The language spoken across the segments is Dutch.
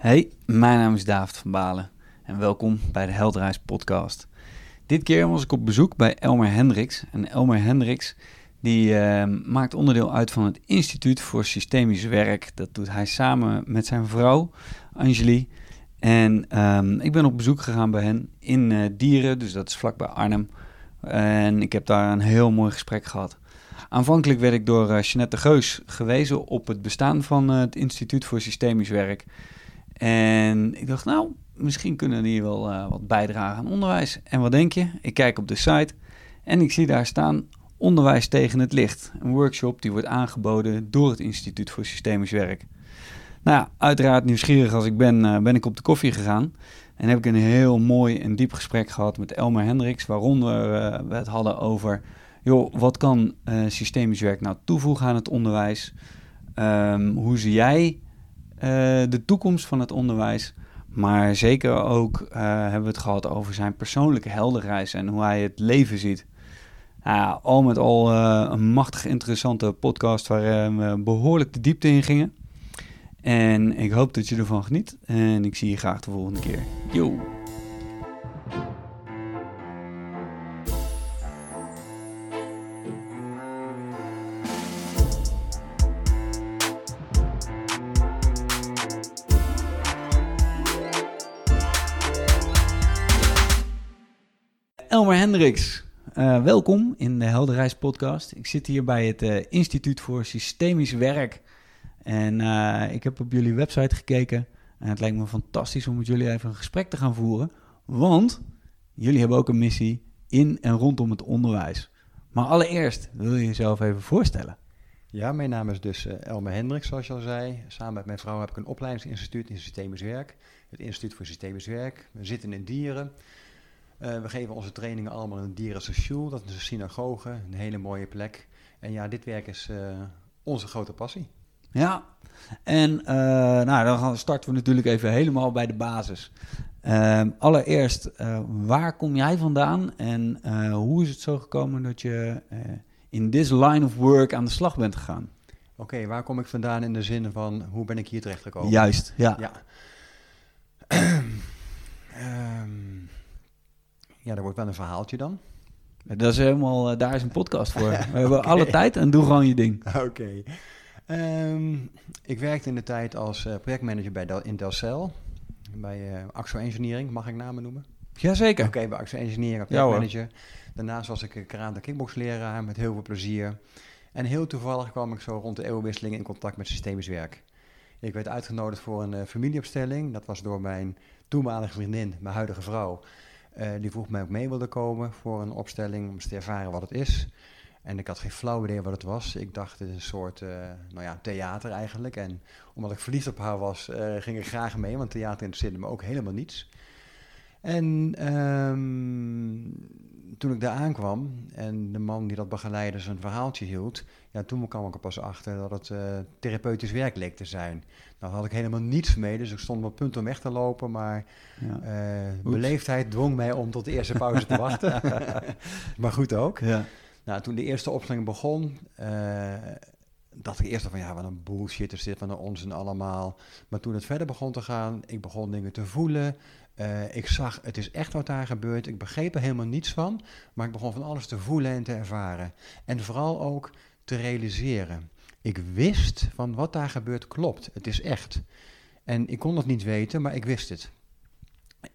Hey, mijn naam is David van Balen en welkom bij de Heldreis podcast. Dit keer was ik op bezoek bij Elmer Hendricks. En Elmer Hendricks die, uh, maakt onderdeel uit van het Instituut voor Systemisch Werk. Dat doet hij samen met zijn vrouw, Angelie. En um, ik ben op bezoek gegaan bij hen in uh, Dieren, dus dat is vlakbij Arnhem. En ik heb daar een heel mooi gesprek gehad. Aanvankelijk werd ik door uh, Jeanette de Geus gewezen op het bestaan van uh, het Instituut voor Systemisch Werk. En ik dacht, nou, misschien kunnen die wel uh, wat bijdragen aan onderwijs. En wat denk je? Ik kijk op de site en ik zie daar staan Onderwijs tegen het licht. Een workshop die wordt aangeboden door het Instituut voor Systemisch Werk. Nou ja, uiteraard nieuwsgierig als ik ben, uh, ben ik op de koffie gegaan. En heb ik een heel mooi en diep gesprek gehad met Elmer Hendricks, waaronder uh, we het hadden over, joh, wat kan systemisch werk nou toevoegen aan het onderwijs? Um, hoe zie jij de toekomst van het onderwijs? Maar zeker ook hebben we het gehad over zijn persoonlijke heldenreis en hoe hij het leven ziet. Nou al met al uh, een machtig interessante podcast waar we behoorlijk de diepte in gingen. En ik hoop dat je ervan geniet. En ik zie je graag de volgende keer. Yo! Elmer Hendricks, uh, welkom in de Helderreis podcast. Ik zit hier bij het uh, Instituut voor Systemisch Werk. En uh, ik heb op jullie website gekeken. En het lijkt me fantastisch om met jullie even een gesprek te gaan voeren. Want jullie hebben ook een missie in en rondom het onderwijs. Maar allereerst wil je jezelf even voorstellen. Ja, mijn naam is dus Elmer Hendricks, zoals je al zei. Samen met mijn vrouw heb ik een opleidingsinstituut in Systemisch Werk. Het Instituut voor Systemisch Werk. We zitten in Dieren. Uh, we geven onze trainingen allemaal in Dierense Schul, dat is een synagoge, een hele mooie plek. En ja, dit werk is uh, onze grote passie. Ja, en uh, nou, dan starten we natuurlijk even helemaal bij de basis. Ehm, allereerst, waar kom jij vandaan en hoe is het zo gekomen dat je in this line of work aan de slag bent gegaan? Oké, okay, waar kom ik vandaan in de zin van hoe ben ik hier terecht gekomen? Juist, ja. ja. um, ja, dat wordt wel een verhaaltje dan. Dat is helemaal, uh, daar is een podcast voor. We hebben alle tijd en doe gewoon je ding. Oké. Okay. Um, ik werkte in de tijd als uh, projectmanager bij Del, in Delcel. Bij uh, Axo Engineering, mag ik namen noemen? Jazeker. Oké, okay, bij Axo Engineering, projectmanager. Ja, Daarnaast was ik karate kickboxleraar met heel veel plezier. En heel toevallig kwam ik zo rond de eeuwwisseling in contact met systemisch werk. Ik werd uitgenodigd voor een familieopstelling. Dat was door mijn toenmalige vriendin, mijn huidige vrouw. Uh, die vroeg mij ook mee wilde komen voor een opstelling om eens te ervaren wat het is. En ik had geen flauw idee wat het was. Ik dacht het is een soort uh, nou ja, theater eigenlijk. En omdat ik verliefd op haar was, uh, ging ik graag mee, want theater interesseerde me ook helemaal niets. En um, toen ik daar aankwam en de man die dat begeleidde zijn verhaaltje hield, ja, toen kwam ik er pas achter dat het uh, therapeutisch werk leek te zijn. Nou had ik helemaal niets mee, dus ik stond op punt om weg te lopen, maar ja. uh, beleefdheid dwong mij om tot de eerste pauze te wachten. maar goed ook. Ja. Nou, toen de eerste opstelling begon, uh, dacht ik eerst van ja, wat een bullshit is dit, wat een onzin allemaal. Maar toen het verder begon te gaan, ik begon dingen te voelen. Uh, ik zag, het is echt wat daar gebeurt. Ik begreep er helemaal niets van, maar ik begon van alles te voelen en te ervaren. En vooral ook te realiseren. Ik wist van wat daar gebeurt klopt. Het is echt. En ik kon het niet weten, maar ik wist het.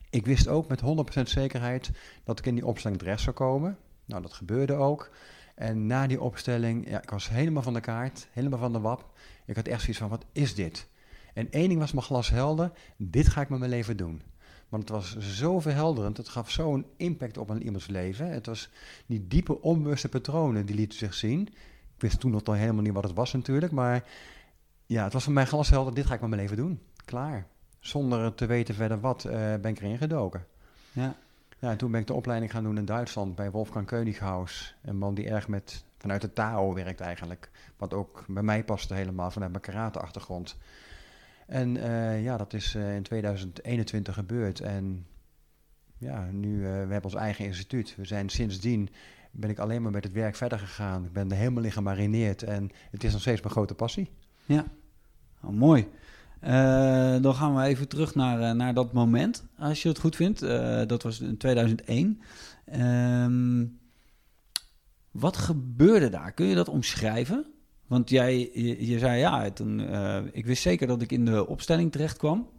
Ik wist ook met 100% zekerheid dat ik in die opstelling terecht zou komen. Nou, dat gebeurde ook. En na die opstelling, ja, ik was helemaal van de kaart, helemaal van de wap. Ik had echt zoiets van, wat is dit? En één ding was mijn glashelder, dit ga ik met mijn leven doen. Want het was zo verhelderend, het gaf zo'n impact op een iemands leven. Het was die diepe onbewuste patronen, die lieten zich zien. Ik wist toen nog helemaal niet wat het was natuurlijk, maar ja, het was voor mij glashelder, dit ga ik met mijn leven doen. Klaar. Zonder te weten verder wat, uh, ben ik erin gedoken. Ja. Ja, en toen ben ik de opleiding gaan doen in Duitsland bij Wolfgang Koenighaus. Een man die erg met, vanuit de Tao werkt eigenlijk. Wat ook bij mij paste helemaal vanuit mijn karate-achtergrond. En uh, ja, dat is uh, in 2021 gebeurd. En ja, nu uh, we hebben ons eigen instituut. We zijn sindsdien ben ik alleen maar met het werk verder gegaan. Ik ben er helemaal in gemarineerd en het is nog steeds mijn grote passie. Ja, oh, mooi. Eh, dan gaan we even terug naar, eh, naar dat moment, als je het goed vindt. Eh, dat was in 2001. Ehm, wat gebeurde daar? Kun je dat omschrijven? Want jij je, zei ja, eh, ik wist zeker dat ik in de opstelling terecht kwam.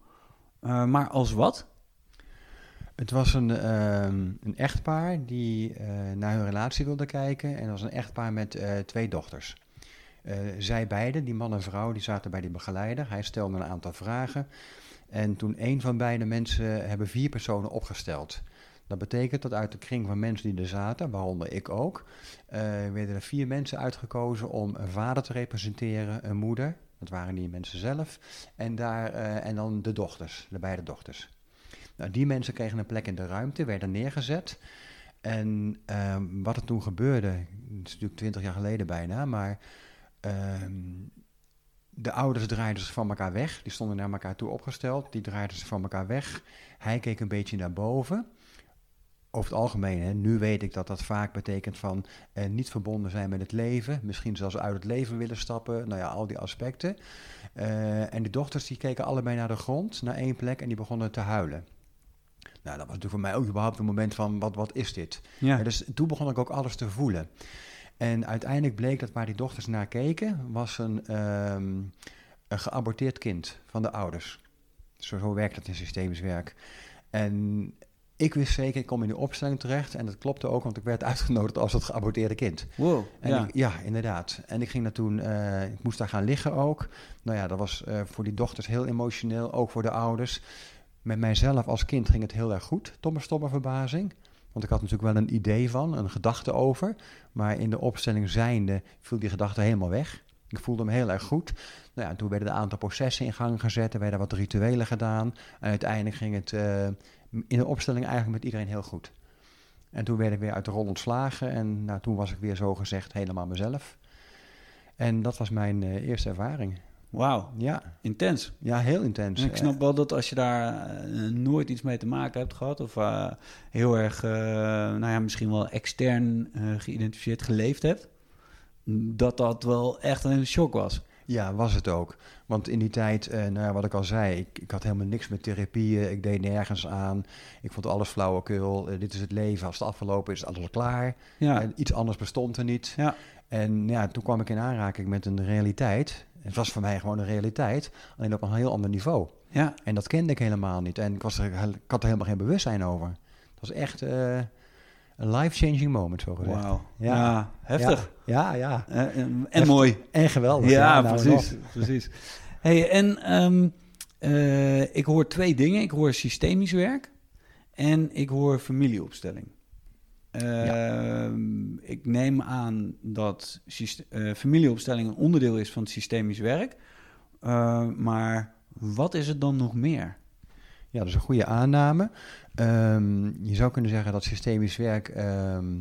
Eh, maar als wat? Het was een, ehm, een echtpaar die eh, naar hun relatie wilde kijken. En dat was een echtpaar met twee dochters. Zij beiden, die man en vrouw, die zaten bij die begeleider. Hij stelde een aantal vragen. En toen een van beide mensen hebben vier personen opgesteld. Dat betekent dat uit de kring van mensen die er zaten, waaronder ik ook, eh, werden er vier mensen uitgekozen om een vader te representeren, een moeder, dat waren die mensen zelf, en, daar, eh, en dan de dochters, de beide dochters. Nou, die mensen kregen een plek in de ruimte, werden neergezet. En ehm, wat er toen gebeurde, het is natuurlijk twintig jaar geleden bijna, maar ehm, de ouders draaiden zich van elkaar weg. Die stonden naar elkaar toe opgesteld, die draaiden zich van elkaar weg. Hij keek een beetje naar boven. Over het algemeen, hè, nu weet ik dat dat vaak betekent van eh, niet verbonden zijn met het leven. Misschien zelfs uit het leven willen stappen. Nou ja, al die aspecten. Eh, en de dochters die keken allebei naar de grond, naar één plek en die begonnen te huilen. Nou, dat was natuurlijk voor mij ook überhaupt een moment van, wat, wat is dit? Ja. Ja, dus toen begon ik ook alles te voelen. En uiteindelijk bleek dat waar die dochters naar keken, was een, ehm, een geaborteerd kind van de ouders. Zo, zo werkt het in systemisch werk. En ik wist zeker, ik kom in die opstelling terecht. En dat klopte ook, want ik werd uitgenodigd als het geaborteerde kind. Wow. En ja. ik- ja, inderdaad. En ik ging daar toen, eh, ik moest daar gaan liggen ook. Nou ja, dat was eh, voor die dochters heel emotioneel, ook voor de ouders. Met mijzelf als kind ging het heel erg goed, tot mijn stomme verbazing. Want ik had natuurlijk wel een idee van, een gedachte over. Maar in de opstelling zijnde viel die gedachte helemaal weg. Ik voelde me heel erg goed. Nou ja, toen werden een aantal processen in gang gezet. Er werden wat rituelen gedaan. En uiteindelijk ging het eh, in de opstelling eigenlijk met iedereen heel goed. En toen werd ik weer uit de rol ontslagen. En nou, toen was ik weer zo gezegd helemaal mezelf. En dat was mijn eh, eerste ervaring. Wauw, Ja, intens. ja heel intens. En ik snap wel dat als je daar eh, nooit iets mee te maken hebt gehad, of eh, heel erg, nou ja, misschien wel extern geïdentificeerd geleefd hebt, dat dat wel echt een shock was. Ja, was het ook. Want in die tijd, eh, nou ja, wat ik al zei, ik, ik had helemaal niks met therapieën. Ik deed nergens aan. Ik vond alles flauwekul. Eh, dit is het leven. Als het afgelopen is, is alles klaar. Ja, iets anders bestond er niet. ja, En ja, toen kwam ik in aanraking met een realiteit. Het was voor mij gewoon een realiteit, alleen op een heel ander niveau. ja. En dat kende ik helemaal niet. En ik, was er, ik had er helemaal geen bewustzijn over. Het was echt eh, een life-changing moment, zo gezegd. Wauw. Ja. Ja. heftig. Ja, ja. Eh, en, en Heftig. mooi. En geweldig. Ja, nou, precies. precies. Hey, en ehm, eh, ik hoor twee dingen. Ik hoor systemisch werk en ik hoor familieopstelling. Ehm, Ik neem aan dat eh, familieopstelling een onderdeel is van het systemisch werk. Maar wat is het dan nog meer? Ja, dat is een goede aanname. Ehm, je zou kunnen zeggen dat systemisch werk ehm,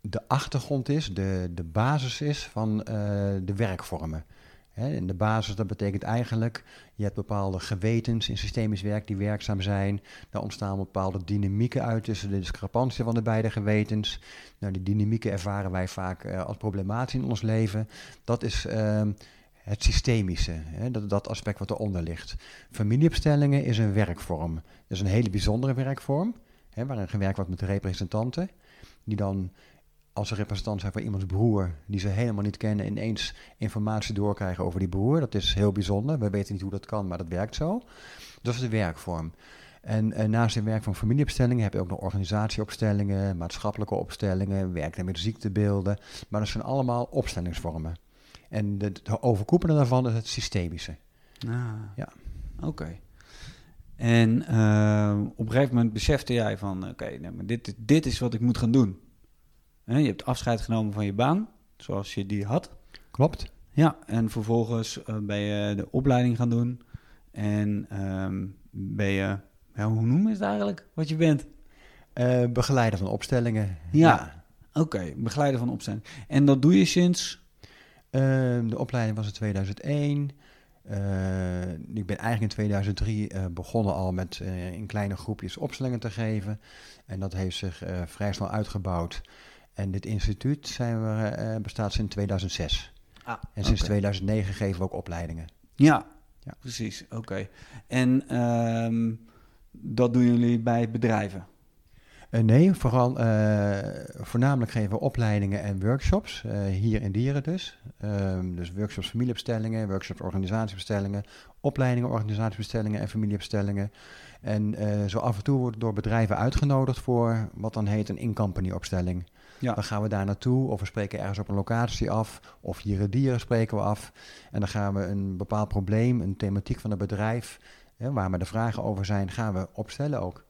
de achtergrond is, de, de basis is van eh, de werkvormen. En de basis, dat betekent eigenlijk, je hebt bepaalde gewetens in systemisch werk die werkzaam zijn. Daar ontstaan bepaalde dynamieken uit tussen de discrepantie van de beide gewetens. Nou, die dynamieken ervaren wij vaak eh, als problematisch in ons leven. Dat is ehm, het systemische, hè, dat, dat aspect wat eronder ligt. Familieopstellingen is een werkvorm. Dat is een hele bijzondere werkvorm, hè, waarin gewerkt wordt met representanten, die dan als ze representant zijn van iemands broer, die ze helemaal niet kennen, ineens informatie doorkrijgen over die broer. Dat is heel bijzonder. We weten niet hoe dat kan, maar dat werkt zo. Dat is de werkvorm. En, naast het werk van familieopstellingen heb je ook nog organisatieopstellingen, maatschappelijke opstellingen, werken met ziektebeelden. Maar dat zijn allemaal opstellingsvormen. En de, de overkoepelende daarvan is het systemische. Ah, Ja. Oké. En eh, op een gegeven moment besefte jij van, oké, nee, maar dit, dit is wat ik moet gaan doen. Je hebt afscheid genomen van je baan, zoals je die had. Klopt? Ja, en vervolgens eh, ben je de opleiding gaan doen. En ehm, ben je, ja, hoe noem je het eigenlijk, wat je bent? Eh, begeleider van opstellingen. Ja. Oké, begeleider van opstelling. En dat doe je sinds... Ehm, de opleiding was in 2001. Eh, ik ben eigenlijk in 2003 eh, begonnen al met eh, in kleine groepjes opstellingen te geven. En dat heeft zich eh, vrij snel uitgebouwd. En dit instituut zijn we, bestaat sinds 2006. Ah, En sinds oké. 2009 geven we ook opleidingen. Ja, Ja. Precies, oké. En ehm, dat doen jullie bij bedrijven? Uh, nee, vooral, uh, voornamelijk geven we opleidingen en workshops, uh, hier in Dieren dus. Um, dus workshops familieopstellingen, workshops organisatiebestellingen, opleidingen organisatiebestellingen en familieopstellingen. En zo af en toe wordt door bedrijven uitgenodigd voor wat dan heet een in-company opstelling. Ja. Dan gaan we daar naartoe of we spreken ergens op een locatie af of hier in Dieren spreken we af. En dan gaan we een bepaald probleem, een thematiek van het bedrijf, hè, waar maar de vragen over zijn, gaan we opstellen ook.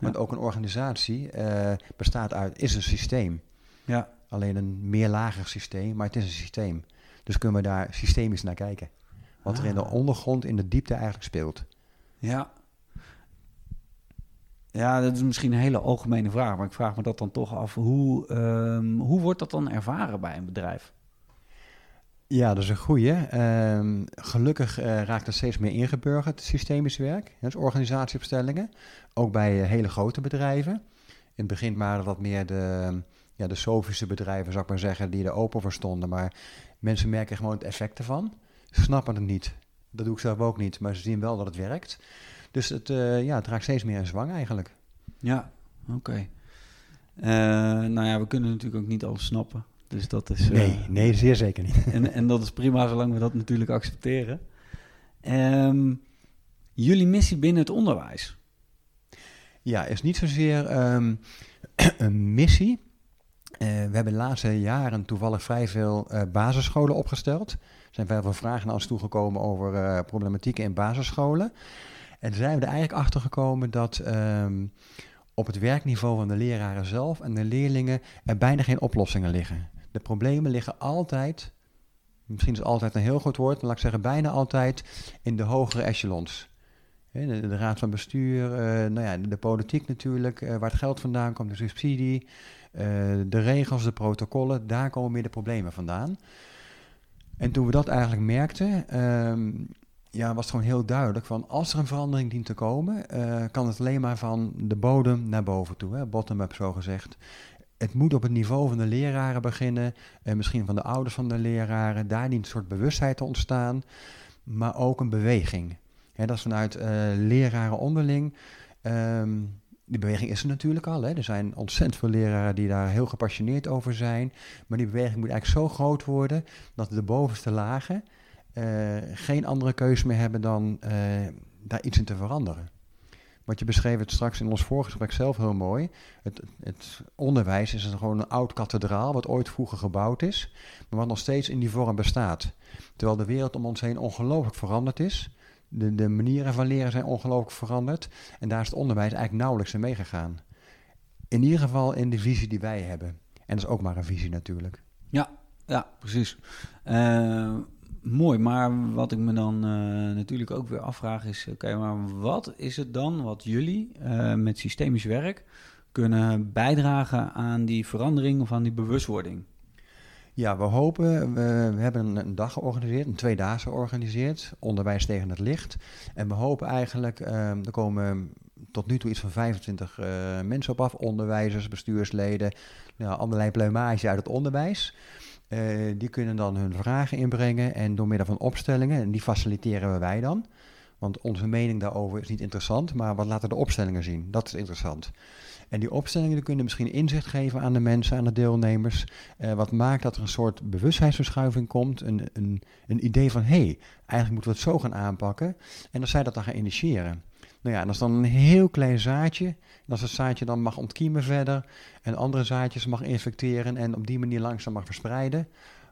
Want ook een organisatie uh, bestaat uit, is een systeem. Ja. Alleen een meerlagig systeem, maar het is een systeem. Dus kunnen we daar systemisch naar kijken. Wat er in de ah. ondergrond, in de diepte eigenlijk speelt. Ja. Ja, dat is misschien een hele algemene vraag, maar ik vraag me dat dan toch af. Hoe, um, hoe wordt dat dan ervaren bij een bedrijf? Ja, dat is een goeie. Um, gelukkig uh, raakt er steeds meer ingeburgerd, systemisch werk. Dus organisatieopstellingen. Ook bij uh, hele grote bedrijven. In het begin waren wat meer de, ja, de sofische bedrijven, zou ik maar zeggen, die er open voor stonden. Maar mensen merken gewoon het effect ervan. Ze snappen het niet. Dat doe ik zelf ook niet, maar ze zien wel dat het werkt. Dus het, uh, ja, het raakt steeds meer in zwang eigenlijk. Ja, oké. nou ja, we kunnen natuurlijk ook niet alles snappen. Dus dat is... Nee, uh, nee, zeer zeker niet. En, en dat is prima zolang we dat natuurlijk accepteren. Um, jullie missie binnen het onderwijs? Ja, is niet zozeer um, een missie. Uh, we hebben de laatste jaren toevallig vrij veel uh, basisscholen opgesteld. Er zijn vrij veel vragen naar ons toegekomen over uh, problematieken in basisscholen. En zijn we er eigenlijk achter gekomen dat um, op het werkniveau van de leraren zelf en de leerlingen er bijna geen oplossingen liggen. De problemen liggen altijd, misschien is altijd een heel goed woord, maar laat ik zeggen bijna altijd in de hogere echelons. De, de, raad van bestuur, uh, nou ja, de politiek natuurlijk, uh, waar het geld vandaan komt, de subsidie, uh, de regels, de protocollen, daar komen meer de problemen vandaan. En toen we dat eigenlijk merkten, um, ja, was het gewoon heel duidelijk van als er een verandering dient te komen, kan het alleen maar van de bodem naar boven toe, bottom-up zo gezegd het moet op het niveau van de leraren beginnen, en misschien van de ouders van de leraren. Daar dient een soort bewustheid te ontstaan, maar ook een beweging. dat is vanuit uh, leraren onderling. Um, die beweging is er natuurlijk al. Hè. Er zijn ontzettend veel leraren die daar heel gepassioneerd over zijn. Maar die beweging moet eigenlijk zo groot worden dat de bovenste lagen uh, geen andere keuze meer hebben dan daar iets in te veranderen. Want je beschreef het straks in ons voorgesprek zelf heel mooi. Het, het onderwijs is gewoon een oud kathedraal, wat ooit vroeger gebouwd is, maar wat nog steeds in die vorm bestaat. Terwijl de wereld om ons heen ongelooflijk veranderd is. De, de manieren van leren zijn ongelooflijk veranderd. En daar is het onderwijs eigenlijk nauwelijks in meegegaan. In ieder geval in de visie die wij hebben. En dat is ook maar een visie natuurlijk. Ja, ja precies. Uh, mooi, maar wat ik me dan uh, natuurlijk ook weer afvraag is: oké, maar wat is het dan wat jullie uh, met systemisch werk kunnen bijdragen aan die verandering of aan die bewustwording? Ja, we hopen, we, we hebben een, dag georganiseerd, een tweedaagse georganiseerd, onderwijs tegen het licht. En we hopen eigenlijk, uh, er komen tot nu toe iets van 25 uh, mensen op af, onderwijzers, bestuursleden, nou, allerlei pluimage uit het onderwijs. Uh, die kunnen dan hun vragen inbrengen en door middel van opstellingen, en die faciliteren wij dan. Want onze mening daarover is niet interessant, maar wat laten de opstellingen zien? Dat is interessant. En die opstellingen kunnen misschien inzicht geven aan de mensen, aan de deelnemers. Uh, wat maakt dat er een soort bewustzijnsverschuiving komt. Een, een, een idee van, hé, hey, eigenlijk moeten we het zo gaan aanpakken. En als zij dat dan gaan initiëren. Nou ja, dat is dan een heel klein zaadje. En als het zaadje dan mag ontkiemen verder en andere zaadjes mag infecteren en op die manier langzaam mag verspreiden,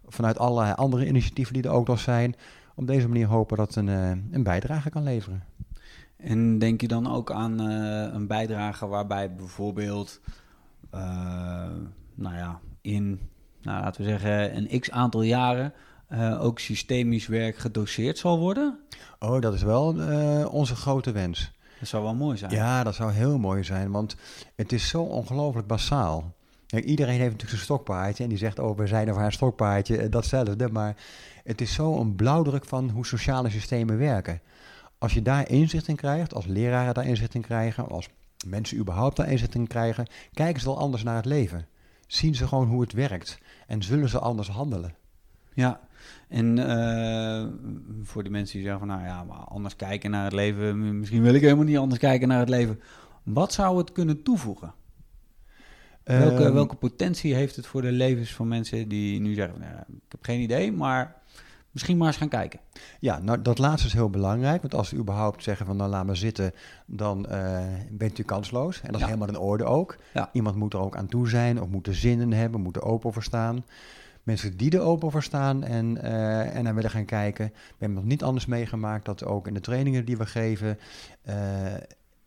vanuit allerlei andere initiatieven die er ook nog zijn, op deze manier hopen dat een, eh, een bijdrage kan leveren. En denk je dan ook aan uh, een bijdrage waarbij bijvoorbeeld, uh, nou ja, in, nou, laten we zeggen, een x aantal jaren uh, ook systemisch werk gedoseerd zal worden? Oh, dat is wel onze grote wens. Dat zou wel mooi zijn. Ja, dat zou heel mooi zijn, want het is zo ongelooflijk basaal. iedereen heeft natuurlijk zijn stokpaardje en die zegt, oh, we zijn of haar stokpaardje, datzelfde. Maar het is zo een blauwdruk van hoe sociale systemen werken. Als je daar inzicht in krijgt, als leraren daar inzicht in krijgen, als mensen überhaupt daar inzicht in krijgen, kijken ze wel anders naar het leven. Zien ze gewoon hoe het werkt en zullen ze anders handelen. Ja, en uh, voor die mensen die zeggen van, nou ja, maar anders kijken naar het leven, misschien wil ik helemaal niet anders kijken naar het leven. Wat zou het kunnen toevoegen? Welke, Ehm, welke potentie heeft het voor de levens van mensen die nu zeggen, nou, ik heb geen idee, maar misschien maar eens gaan kijken. Ja, nou dat laatste is heel belangrijk. Want als we überhaupt zeggen van nou laat maar zitten, dan eh, bent u kansloos. En dat is helemaal in orde ook. Ja. Iemand moet er ook aan toe zijn of moet er zin in hebben, moet er open voor staan. Mensen die er open voor staan en, eh en naar willen gaan kijken. We hebben nog niet anders meegemaakt dat ook in de trainingen die we geven, eh,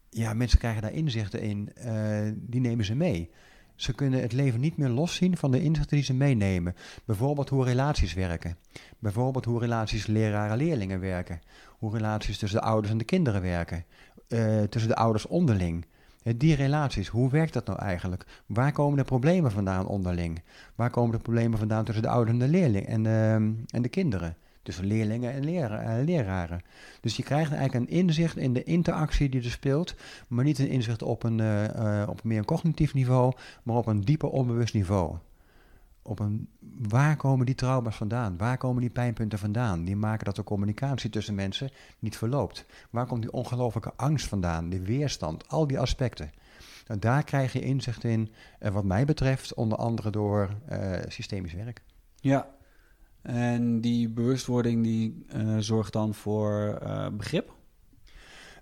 ja, mensen krijgen daar inzichten in, eh, die nemen ze mee. Ze kunnen het leven niet meer loszien van de inzichten die ze meenemen. Bijvoorbeeld hoe relaties werken. Bijvoorbeeld hoe relaties leraren-leerlingen werken. Hoe relaties tussen de ouders en de kinderen werken. Tussen de ouders onderling. Die relaties, hoe werkt dat nou eigenlijk? Waar komen de problemen vandaan onderling? Waar komen de problemen vandaan tussen de ouders en de leerling en, ehm, en de kinderen? Tussen leerlingen en eh, leraren. Dus je krijgt eigenlijk een inzicht in de interactie die er speelt, maar niet een inzicht op een, eh, eh, op meer een cognitief niveau, maar op een dieper onbewust niveau. Op een, waar komen die trauma's vandaan? Waar komen die pijnpunten vandaan? Die maken dat de communicatie tussen mensen niet verloopt. Waar komt die ongelofelijke angst vandaan? Die weerstand, al die aspecten. En daar krijg je inzicht in, eh, wat mij betreft, onder andere door eh, systemisch werk. Ja, en die bewustwording die eh, zorgt dan voor begrip.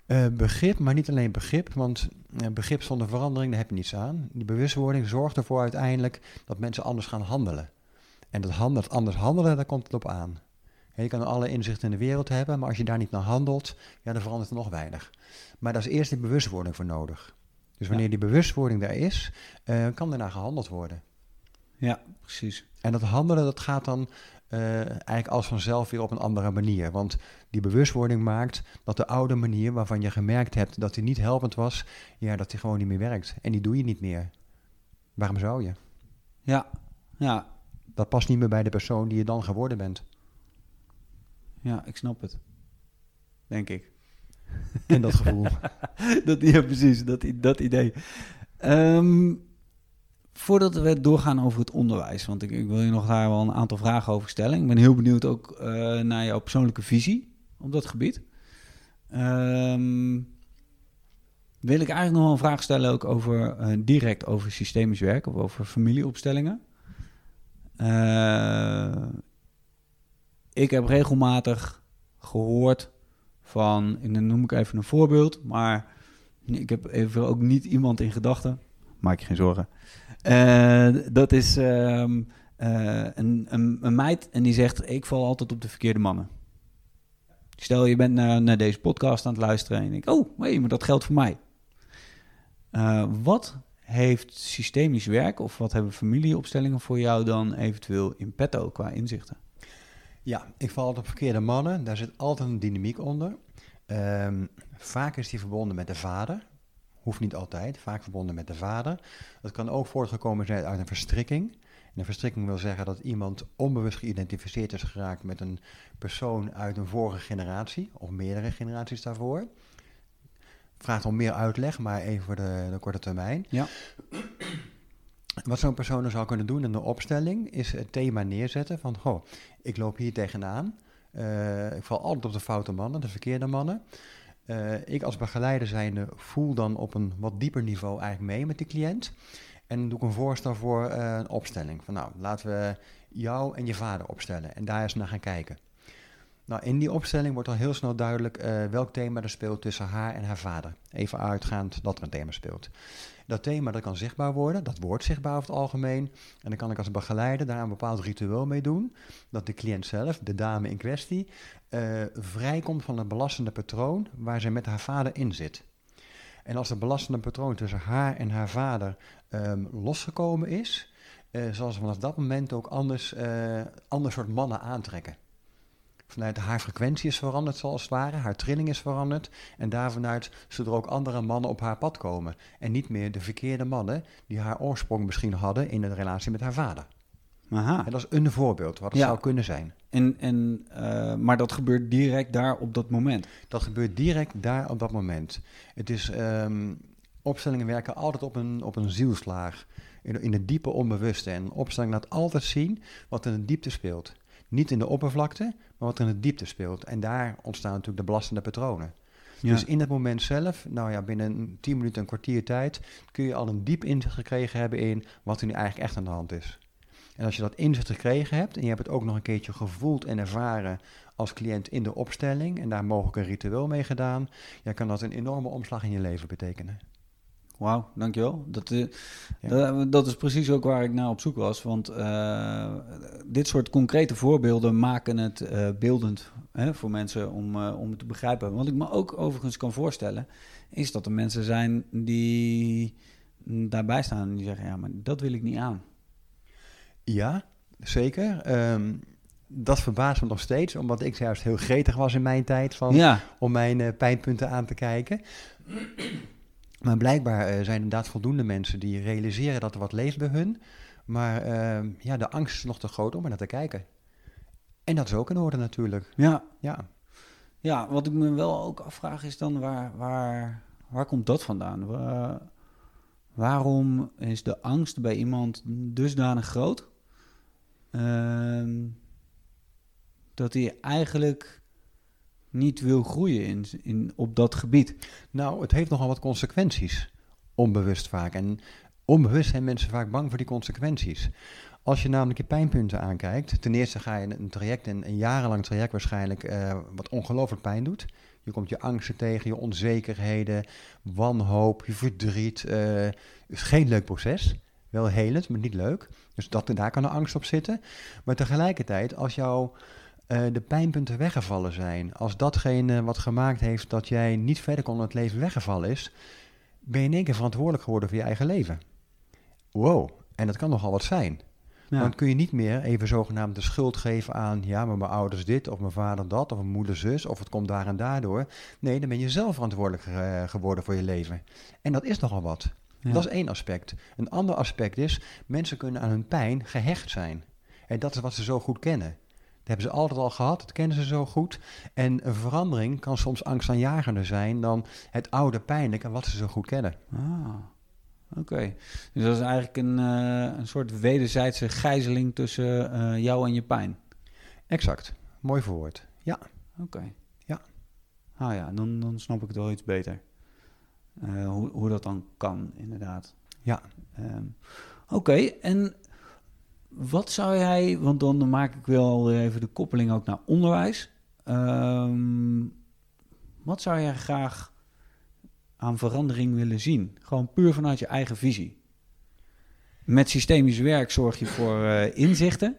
Eh, begrip, maar niet alleen begrip, want eh, begrip zonder verandering, daar heb je niets aan. Die bewustwording zorgt ervoor uiteindelijk dat mensen anders gaan handelen. En dat, hand, dat anders handelen, daar komt het op aan. Je kan alle inzichten in de wereld hebben, maar als je daar niet naar handelt, ja, dan verandert er nog weinig. Maar daar is eerst die bewustwording voor nodig. Dus wanneer die bewustwording daar is, eh, kan daarna gehandeld worden. Ja, precies. En dat handelen, dat gaat dan eh, eigenlijk als vanzelf weer op een andere manier. Want die bewustwording maakt dat de oude manier waarvan je gemerkt hebt dat die niet helpend was, ja, dat die gewoon niet meer werkt. En die doe je niet meer. Waarom zou je? Ja, ja, Dat past niet meer bij de persoon die je dan geworden bent. ja, ik snap het. Denk ik. En dat gevoel. dat, ja, precies, dat, dat idee. Ehm, voordat we doorgaan over het onderwijs, want ik, ik wil je nog daar wel een aantal vragen over stellen. Ik ben heel benieuwd ook eh, naar jouw persoonlijke visie op dat gebied. Ehm, wil ik eigenlijk nog wel een vraag stellen ook over, eh, direct over systemisch werk of over familieopstellingen. Eh, ik heb regelmatig gehoord van, en dan noem ik even een voorbeeld, maar ik heb even ook niet iemand in gedachten. Maak je geen zorgen. Eh, dat is ehm, eh, een, een, een meid en die zegt: Ik val altijd op de verkeerde mannen. Stel je bent naar, naar deze podcast aan het luisteren en je denkt: Oh, nee, maar dat geldt voor mij. Eh, wat heeft systemisch werk of wat hebben familieopstellingen voor jou dan eventueel in petto qua inzichten? Ja, ik val altijd op verkeerde mannen. Daar zit altijd een dynamiek onder. Ehm, vaak is die verbonden met de vader. Hoeft niet altijd, vaak verbonden met de vader. Dat kan ook voortgekomen zijn uit een verstrikking. En een verstrikking wil zeggen dat iemand onbewust geïdentificeerd is geraakt met een persoon uit een vorige generatie, of meerdere generaties daarvoor. Vraagt om meer uitleg, maar even voor de, de korte termijn. Ja. Wat zo'n persoon dan zou kunnen doen in de opstelling, is het thema neerzetten van, goh, ik loop hier tegenaan. Eh, ik val altijd op de foute mannen, de verkeerde mannen. Eh, ik als begeleider zijnde voel dan op een wat dieper niveau eigenlijk mee met die cliënt. En doe ik een voorstel voor eh, een opstelling. Van nou, laten we jou en je vader opstellen en daar eens naar gaan kijken. Nou, in die opstelling wordt al heel snel duidelijk eh, welk thema er speelt tussen haar en haar vader. Even uitgaand dat er een thema speelt. Dat thema dat kan zichtbaar worden, dat wordt zichtbaar over het algemeen. En dan kan ik als begeleider daar een bepaald ritueel mee doen. Dat de cliënt zelf, de dame in kwestie, eh, vrijkomt van het belastende patroon waar ze met haar vader in zit. En als het belastende patroon tussen haar en haar vader ehm, losgekomen is, eh, zal ze vanaf dat moment ook anders, eh ander soort mannen aantrekken. Vanuit haar frequentie is veranderd, zoals het ware, haar trilling is veranderd. En daarvanuit zullen er ook andere mannen op haar pad komen. En niet meer de verkeerde mannen die haar oorsprong misschien hadden in de relatie met haar vader. Aha. En dat is een voorbeeld wat het Ja. zou kunnen zijn. En, en, eh, maar dat gebeurt direct daar op dat moment. Dat gebeurt direct daar op dat moment. Het is, ehm, opstellingen werken altijd op een, op een zielslaag, in, in het diepe onbewuste. En opstelling laat altijd zien wat in de diepte speelt. Niet in de oppervlakte, maar wat er in de diepte speelt. En daar ontstaan natuurlijk de belastende patronen. Ja. Dus in het moment zelf, nou ja, binnen een 10 minuten, een kwartier tijd, kun je al een diep inzicht gekregen hebben in wat er nu eigenlijk echt aan de hand is. En als je dat inzicht gekregen hebt en je hebt het ook nog een keertje gevoeld en ervaren als cliënt in de opstelling en daar mogelijk een ritueel mee gedaan, ja, kan dat een enorme omslag in je leven betekenen. Wauw, dankjewel. Dat, eh, Ja. dat, dat is precies ook waar ik naar op zoek was. Want eh, dit soort concrete voorbeelden maken het eh, beeldend hè, voor mensen om, om het te begrijpen. Wat ik me ook overigens kan voorstellen, is dat er mensen zijn die daarbij staan en die zeggen: Ja, maar dat wil ik niet aan. Ja, zeker. Ehm, dat verbaast me nog steeds, omdat ik juist heel gretig was in mijn tijd van, Ja, om mijn pijnpunten aan te kijken. Maar blijkbaar eh, zijn inderdaad voldoende mensen die realiseren dat er wat leeft bij hun. Maar ehm, ja, de angst is nog te groot om er naar te kijken. En dat is ook in orde natuurlijk. ja, Ja. ja, wat ik me wel ook afvraag is dan: waar, waar, waar komt dat vandaan? Waar- waarom is de angst bij iemand dusdanig groot? Ehm, dat hij eigenlijk niet wil groeien in, in, op dat gebied. Nou, het heeft nogal wat consequenties. Onbewust vaak. En onbewust zijn mensen vaak bang voor die consequenties. Als je namelijk je pijnpunten aankijkt, ten eerste ga je een traject, een, jarenlang traject waarschijnlijk, eh, wat ongelooflijk pijn doet. Je komt je angsten tegen, je onzekerheden, wanhoop, je verdriet. Het is geen leuk proces. Wel helend, maar niet leuk. Dus dat, daar kan de angst op zitten. Maar tegelijkertijd, als jouw eh, de pijnpunten weggevallen zijn, als datgene wat gemaakt heeft dat jij niet verder kon in het leven weggevallen is, ben je in één keer verantwoordelijk geworden voor je eigen leven. Wow, en dat kan nogal wat zijn. Ja. Dan kun je niet meer even zogenaamd de schuld geven aan, ja, maar mijn ouders dit, of mijn vader dat, of mijn moeder zus, of het komt daar en daardoor. Nee, dan ben je zelf verantwoordelijk eh, geworden voor je leven. En dat is nogal wat. Ja. Dat is één aspect. Een ander aspect is, mensen kunnen aan hun pijn gehecht zijn. En dat is wat ze zo goed kennen. Hebben ze altijd al gehad, dat kennen ze zo goed. En een verandering kan soms angstaanjagender zijn dan het oude pijnlijke wat ze zo goed kennen. Ah, oké. Dus dat is eigenlijk een, eh, een soort wederzijdse gijzeling tussen eh, jou en je pijn. Exact. Mooi verwoord. Ja. Oké. Ja. Ah ja, dan, dan snap ik het wel iets beter. Eh, hoe, hoe dat dan kan, inderdaad. Ja. Ehm, Oké, en wat zou jij, want dan maak ik wel even de koppeling ook naar onderwijs. Ehm, wat zou jij graag aan verandering willen zien? Gewoon puur vanuit je eigen visie. Met systemisch werk zorg je voor eh, inzichten.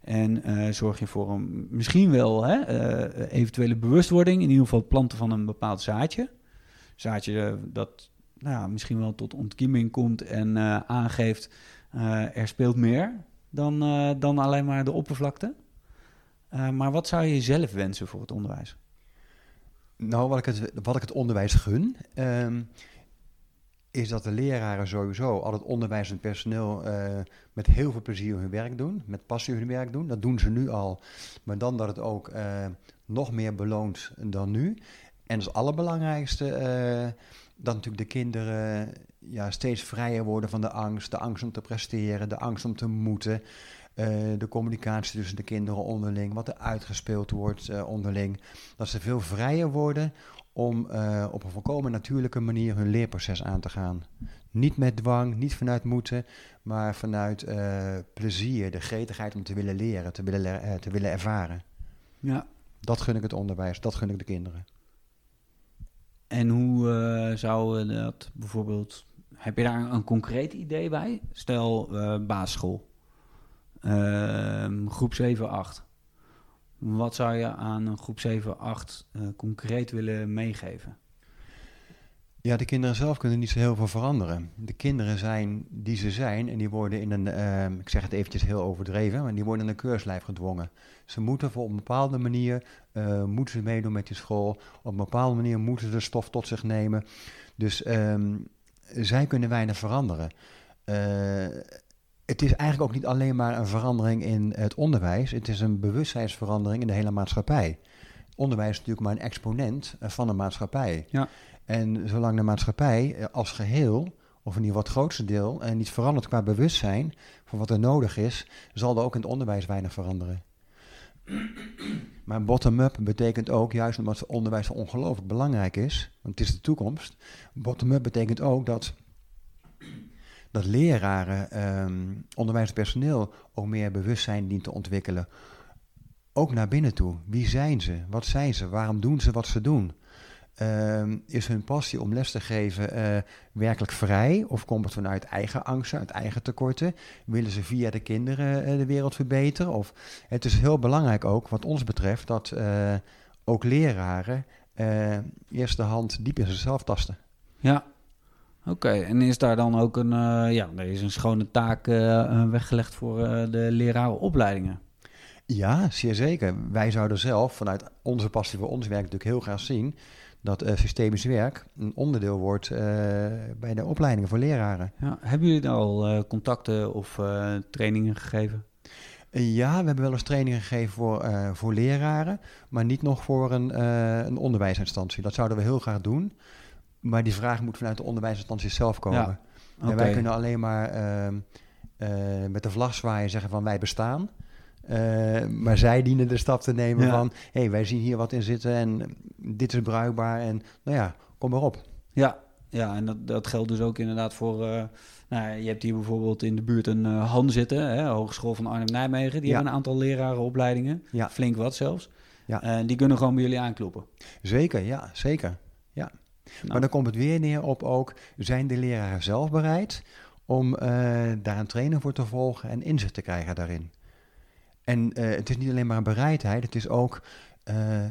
En eh, zorg je voor een, misschien wel hè, eh, eventuele bewustwording. In ieder geval het planten van een bepaald zaadje. Zaadje dat nou misschien wel tot ontkieming komt en aangeeft... er speelt meer dan, eh, dan alleen maar de oppervlakte. Eh, maar wat zou je zelf wensen voor het onderwijs? Nou, wat ik het, wat ik het onderwijs gun, ehm, is dat de leraren sowieso, al het onderwijs en personeel, eh, met heel veel plezier hun werk doen, met passie hun werk doen. Dat doen ze nu al, maar dan dat het ook nog meer beloont dan nu. En als allerbelangrijkste, eh, dat natuurlijk de kinderen ja, steeds vrijer worden van de angst, de angst om te presteren, de angst om te moeten. eh, de communicatie tussen de kinderen onderling, wat er uitgespeeld wordt eh, onderling. Dat ze veel vrijer worden om eh, op een volkomen natuurlijke manier hun leerproces aan te gaan. Niet met dwang, niet vanuit moeten, maar vanuit plezier, de gretigheid om te willen leren, te willen, le- te willen ervaren. Ja. Dat gun ik het onderwijs, dat gun ik de kinderen. En hoe eh, zou eh, dat bijvoorbeeld... Heb je daar een, concreet idee bij? Stel, eh, basisschool. Ehm, groep 7, 8. Wat zou je aan groep 7, 8 eh, concreet willen meegeven? Ja, de kinderen zelf kunnen niet zo heel veel veranderen. De kinderen zijn die ze zijn en die worden in een, eh, ik zeg het eventjes heel overdreven, maar die worden in een keurslijf gedwongen. Ze moeten voor op een bepaalde manier, eh, moeten ze meedoen met die school, op een bepaalde manier moeten ze de stof tot zich nemen. Dus ehm, zij kunnen weinig veranderen. Eh, het is eigenlijk ook niet alleen maar een verandering in het onderwijs, het is een bewustzijnsverandering in de hele maatschappij. Onderwijs is natuurlijk maar een exponent eh, van de maatschappij. Ja. En zolang de maatschappij eh, als geheel, of in ieder het grootste deel, eh, niet verandert qua bewustzijn van wat er nodig is, zal er ook in het onderwijs weinig veranderen. Maar bottom-up betekent ook, juist omdat onderwijs ongelooflijk belangrijk is, want het is de toekomst. Bottom-up betekent ook dat, dat leraren, um, onderwijspersoneel ook meer bewustzijn dient te ontwikkelen. Ook naar binnen toe. Wie zijn ze? Wat zijn ze? Waarom doen ze wat ze doen? Ehm, is hun passie om les te geven uh, werkelijk vrij? Of komt het vanuit eigen angsten, uit eigen tekorten? Willen ze via de kinderen uh, de wereld verbeteren? Of, het is heel belangrijk ook, wat ons betreft, dat uh, ook leraren eerst de hand diep in zichzelf tasten. Ja, oké. En is daar dan ook een, ja, er is een schone taak weggelegd voor de lerarenopleidingen? Ja, zeer zeker. Wij zouden zelf vanuit onze passie voor ons werk natuurlijk heel graag zien dat uh, systemisch werk een onderdeel wordt uh, bij de opleidingen voor leraren. Ja, hebben jullie al uh, contacten of trainingen gegeven? ja, we hebben wel eens trainingen gegeven voor, voor leraren, maar niet nog voor een, een onderwijsinstantie. Dat zouden we heel graag doen, maar die vraag moet vanuit de onderwijsinstantie zelf komen. Ja. Okay. En wij kunnen alleen maar ehm, met de vlag zwaaien zeggen van wij bestaan. Uh, maar zij dienen de stap te nemen van... hé, hey, wij zien hier wat in zitten en dit is bruikbaar en nou ja, kom maar op. Ja, ja en dat, dat geldt dus ook inderdaad voor... Uh, nou, je hebt hier bijvoorbeeld in de buurt een uh, Han zitten, hè, Hogeschool van Arnhem-Nijmegen. Die hebben een aantal lerarenopleidingen, ja. flink wat zelfs. Ja. En die kunnen gewoon bij jullie aankloppen. Zeker, ja, zeker. Ja. Nou. Maar dan komt het weer neer op ook... zijn de leraren zelf bereid om daar een training voor te volgen en inzicht te krijgen daarin? En uh, het is niet alleen maar bereidheid, het is ook. Uh,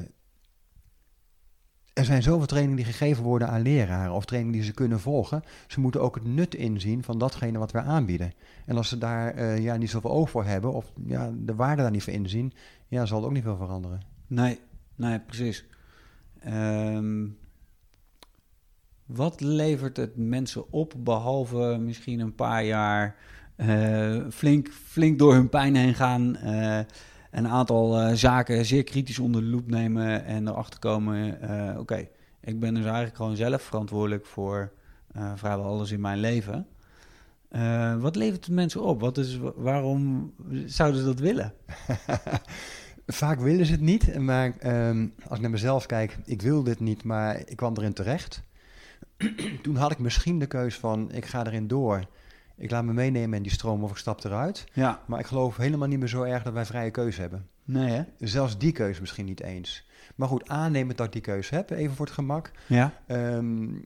er zijn zoveel trainingen die gegeven worden aan leraren of trainingen die ze kunnen volgen. Ze moeten ook het nut inzien van datgene wat wij aanbieden. En als ze daar uh, ja, niet zoveel oog voor hebben of ja, de waarde daar niet voor inzien, ja, zal het ook niet veel veranderen. Nee, nee precies. Um, wat levert het mensen op, behalve misschien een paar jaar flink, flink door hun pijn heen gaan. Uh, een aantal uh, zaken zeer kritisch onder de loep nemen en erachter komen: oké, ik ben dus eigenlijk gewoon zelf verantwoordelijk voor vrijwel alles in mijn leven. wat levert het mensen op? Wat is, waarom zouden ze dat willen? Vaak willen ze het niet, maar um, als ik naar mezelf kijk, ik wil dit niet, maar ik kwam erin terecht. Toen had ik misschien de keus van, ik ga erin door ik laat me meenemen in die stroom of ik stap eruit. Ja. Maar ik geloof helemaal niet meer zo erg dat wij vrije keuze hebben. Nee, hè? Zelfs die keuze misschien niet eens. Maar goed, aannemen dat ik die keuze heb, even voor het gemak. Ja. Um,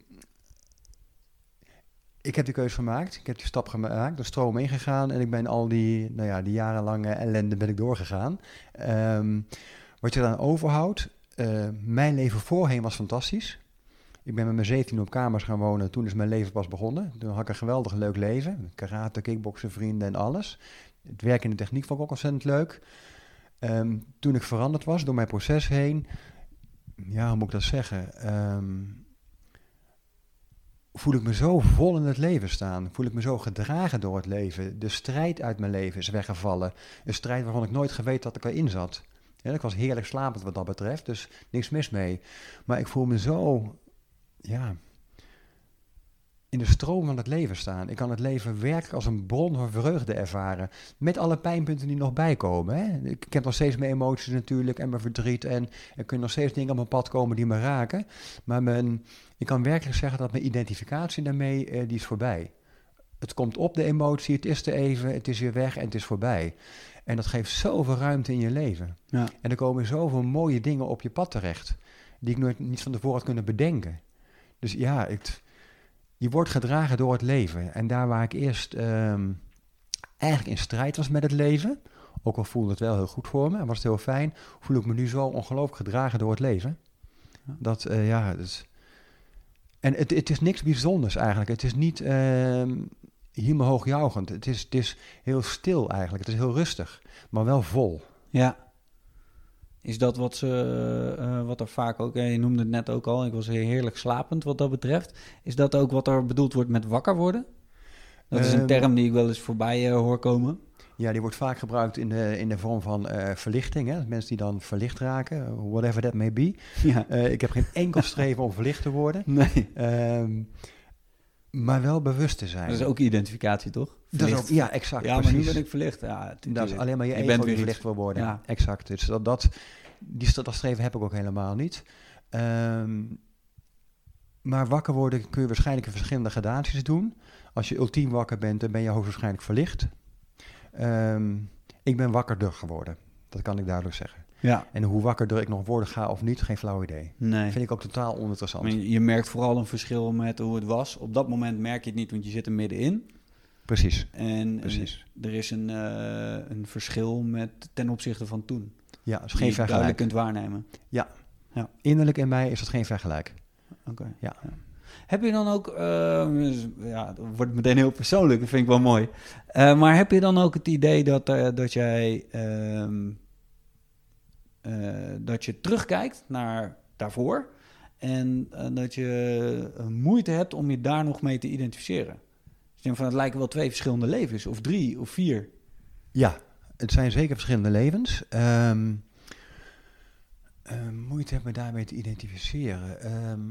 ik heb die keuze gemaakt. Ik heb die stap gemaakt, de stroom ingegaan. En ik ben al die, nou ja, die jarenlange ellende ben ik doorgegaan. Um, wat je dan overhoudt, uh, mijn leven voorheen was fantastisch. Ik ben met mijn 17 op kamers gaan wonen. Toen is mijn leven pas begonnen. Toen had ik een geweldig leuk leven. Karate, kickboksen, vrienden en alles. Het werk in de techniek vond ik ook ontzettend leuk. Um, toen ik veranderd was door mijn proces heen, ja, hoe moet ik dat zeggen? Um, voel ik me zo vol in het leven staan. Voel ik me zo gedragen door het leven. De strijd uit mijn leven is weggevallen. Een strijd waarvan ik nooit geweten dat ik erin zat. Ja, ik was heerlijk slapend wat dat betreft, dus niks mis mee. Maar ik voel me zo ja, in de stroom van het leven staan. Ik kan het leven werkelijk als een bron van vreugde ervaren. Met alle pijnpunten die nog bijkomen. Hè. Ik heb nog steeds mijn emoties natuurlijk en mijn verdriet. En er kunnen nog steeds dingen op mijn pad komen die me raken. Maar mijn, ik kan werkelijk zeggen dat mijn identificatie daarmee, eh, die is voorbij. Het komt op, de emotie, het is er even, het is weer weg en het is voorbij. En dat geeft zoveel ruimte in je leven. Ja. En er komen zoveel mooie dingen op je pad terecht. Die ik nooit niet van tevoren had kunnen bedenken. Dus ja, je wordt gedragen door het leven. En daar waar ik eerst um, eigenlijk in strijd was met het leven, ook al voelde het wel heel goed voor me en was het heel fijn, voel ik me nu zo ongelooflijk gedragen door het leven. Dat, uh, ja, dus, en het, het is niks bijzonders eigenlijk. Het is niet uh, hoogjaugend. Het is, het is heel stil eigenlijk. Het is heel rustig, maar wel vol. Ja. Is dat wat, ze, uh, wat er vaak ook, je noemde het net ook al, ik was heerlijk slapend wat dat betreft. Is dat ook wat er bedoeld wordt met wakker worden? Dat is een ehm, term die ik wel eens voorbij hoor komen. Ja, die wordt vaak gebruikt in de, in de vorm van uh, verlichting. Hè? Mensen die dan verlicht raken, whatever that may be. Ja. ik heb geen enkel streven om verlicht te worden. Nee. Um, Maar wel bewust te zijn. Dat is ook identificatie, toch? Dat is Verlicht. ook, ja, exact. ja, maar nu ben ik verlicht. Ja, Dat is alleen maar je Je ego die verlicht wil worden. Ja. Exact. Dus dat, dat, die, dat streven heb ik ook helemaal niet. Ehm, maar wakker worden kun je waarschijnlijk in verschillende gradaties doen. Als je ultiem wakker bent, dan ben je hoogstwaarschijnlijk verlicht. Ehm, ik ben wakkerder geworden. Dat kan ik duidelijk zeggen. Ja, En hoe wakkerder ik nog worden ga of niet, geen flauw idee. nee. Vind ik ook totaal oninteressant. Maar je merkt vooral een verschil met hoe het was. Op dat moment merk je het niet, want je zit er middenin. Precies, En precies. er is een, eh, een verschil met, ten opzichte van toen. Ja, is Die geen je duidelijk vergelijk. kunt waarnemen. Innerlijk in mij is dat geen vergelijk. Oké. Ja. Heb je dan ook, eh, dus, ja, het wordt meteen heel persoonlijk, dat vind ik wel mooi. Eh, maar heb je dan ook het idee dat, dat jij, ehm, eh, dat je terugkijkt naar daarvoor en eh, dat je eh, moeite hebt om je daar nog mee te identificeren? Dus van, het lijken wel twee verschillende levens, of drie, of vier. Ja, het zijn zeker verschillende levens. Ehm, ehm, moeite heb me daarmee te identificeren. Ehm,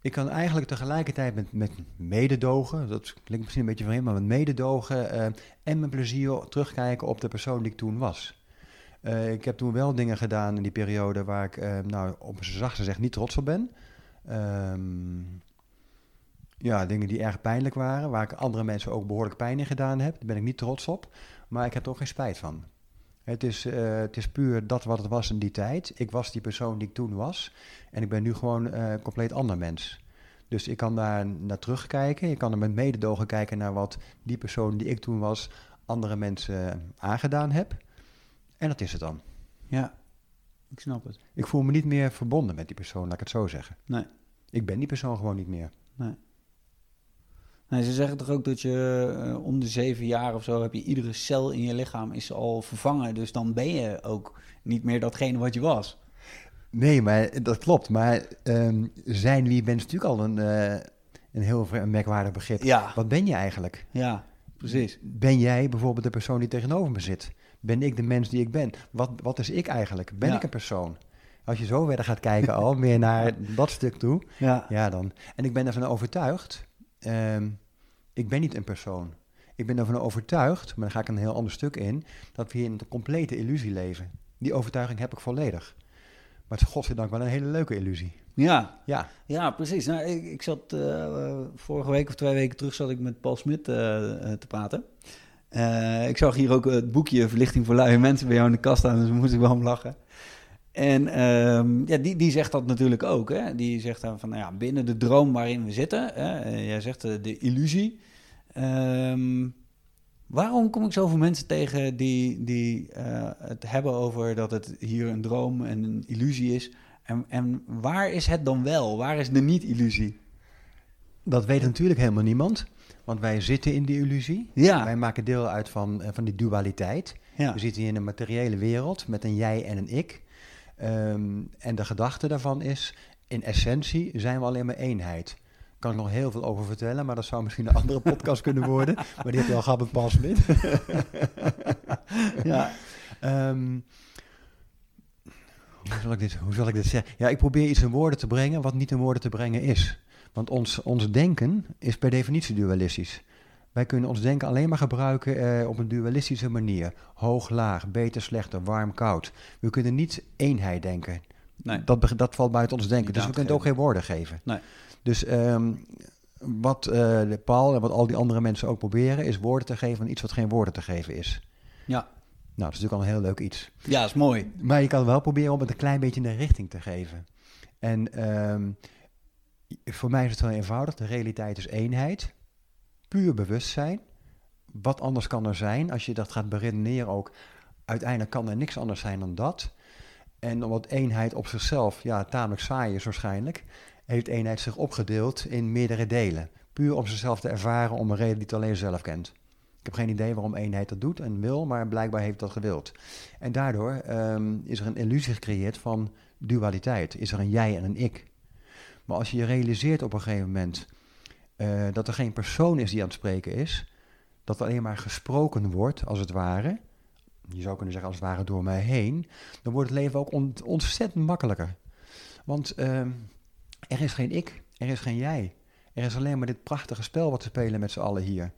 ik kan eigenlijk tegelijkertijd met, mededogen, dat klinkt misschien een beetje vreemd, maar met mededogen eh, en met plezier terugkijken op de persoon die ik toen was. Eh, ik heb toen wel dingen gedaan in die periode waar ik, eh, nou, op zijn zacht gezegd, niet trots op ben. Ehm, ja, dingen die erg pijnlijk waren, waar ik andere mensen ook behoorlijk pijn in gedaan heb. Daar ben ik niet trots op, maar ik heb er ook geen spijt van. Het is, eh, het is puur dat wat het was in die tijd. Ik was die persoon die ik toen was en ik ben nu gewoon een compleet ander mens. Dus ik kan daar naar terugkijken. Ik kan er met mededogen kijken naar wat die persoon die ik toen was andere mensen aangedaan heb. En dat is het dan. Ja, ik snap het. Ik voel me niet meer verbonden met die persoon, laat ik het zo zeggen. Nee. Ik ben die persoon gewoon niet meer. Nee, ze zeggen toch ook dat je eh, om de zeven jaar of zo heb je iedere cel in je lichaam is al vervangen. Dus dan ben je ook niet meer datgene wat je was. Nee, maar dat klopt. Maar ehm, zijn wie bent is natuurlijk al een, eh, een heel een merkwaardig begrip. Ja, Wat ben je eigenlijk? ja, precies. Ben jij bijvoorbeeld de persoon die tegenover me zit? Ben ik de mens die ik ben? Wat, wat is ik eigenlijk? Ben Ja. ik een persoon? Als je zo verder gaat kijken al, meer naar dat stuk toe, Ja, ja dan. En ik ben ervan overtuigd, ehm, ik ben niet een persoon. Ik ben ervan overtuigd, maar dan ga ik een heel ander stuk in, dat we hier in een complete illusie leven. Die overtuiging heb ik volledig. Maar het is godzijdank wel een hele leuke illusie. ja, Ja, ja precies. Nou, ik, ik zat eh, vorige week of twee weken terug zat ik met Paul Smit eh, eh, te praten. Eh, ik zag hier ook het boekje Verlichting voor luie mensen bij jou in de kast staan, dus moest ik wel om lachen. En ehm, ja, die, die zegt dat natuurlijk ook. Hè? Die zegt dan van, nou ja, binnen de droom waarin we zitten, hè? eh, jij zegt eh, de illusie. Ehm, waarom kom ik zoveel mensen tegen die, die het hebben over dat het hier een droom en een illusie is? En, en waar is het dan wel? Waar is de niet-illusie? Dat weet natuurlijk helemaal niemand. Want wij zitten in die illusie. Ja, Wij maken deel uit van, eh, van die dualiteit. ja, We zitten hier in een materiële wereld met een jij en een ik. Ehm, en de gedachte daarvan is, in essentie zijn we alleen maar eenheid. Daar kan ik nog heel veel over vertellen, maar dat zou misschien een andere podcast kunnen worden. Maar die heb je al gehad met Paul Smit. ja, Ehm, hoe, zal ik dit, hoe zal ik dit zeggen? Ja, ik probeer iets in woorden te brengen wat niet in woorden te brengen is. Want ons, ons denken is per definitie dualistisch. Wij kunnen ons denken alleen maar gebruiken eh, op een dualistische manier. Hoog, laag, beter, slechter, warm, koud. We kunnen niet eenheid denken. nee, Dat, dat valt buiten ons denken. Niet Dus we kunnen ook geen woorden geven. Nee. Dus ehm, wat eh, de Paul en wat al die andere mensen ook proberen, is woorden te geven aan iets wat geen woorden te geven is. ja. Nou, dat is natuurlijk al een heel leuk iets. ja, is mooi. Maar je kan wel proberen om het een klein beetje een richting te geven. En ehm, voor mij is het heel eenvoudig. De realiteit is eenheid. Puur bewustzijn. Wat anders kan er zijn? Als je dat gaat beredeneren ook. Uiteindelijk kan er niks anders zijn dan dat. En omdat eenheid op zichzelf, ja, tamelijk saai is waarschijnlijk, heeft eenheid zich opgedeeld in meerdere delen. Puur om zichzelf te ervaren om een reden die het alleen zelf kent. Ik heb geen idee waarom eenheid dat doet en wil, maar blijkbaar heeft dat gewild. En daardoor ehm, is er een illusie gecreëerd van dualiteit. Is er een jij en een ik. Maar als je je realiseert op een gegeven moment eh, dat er geen persoon is die aan het spreken is, dat er alleen maar gesproken wordt, als het ware, je zou kunnen zeggen als het ware door mij heen, dan wordt het leven ook on- ontzettend makkelijker. Want ehm, er is geen ik, er is geen jij. Er is alleen maar dit prachtige spel wat we spelen met z'n allen hier.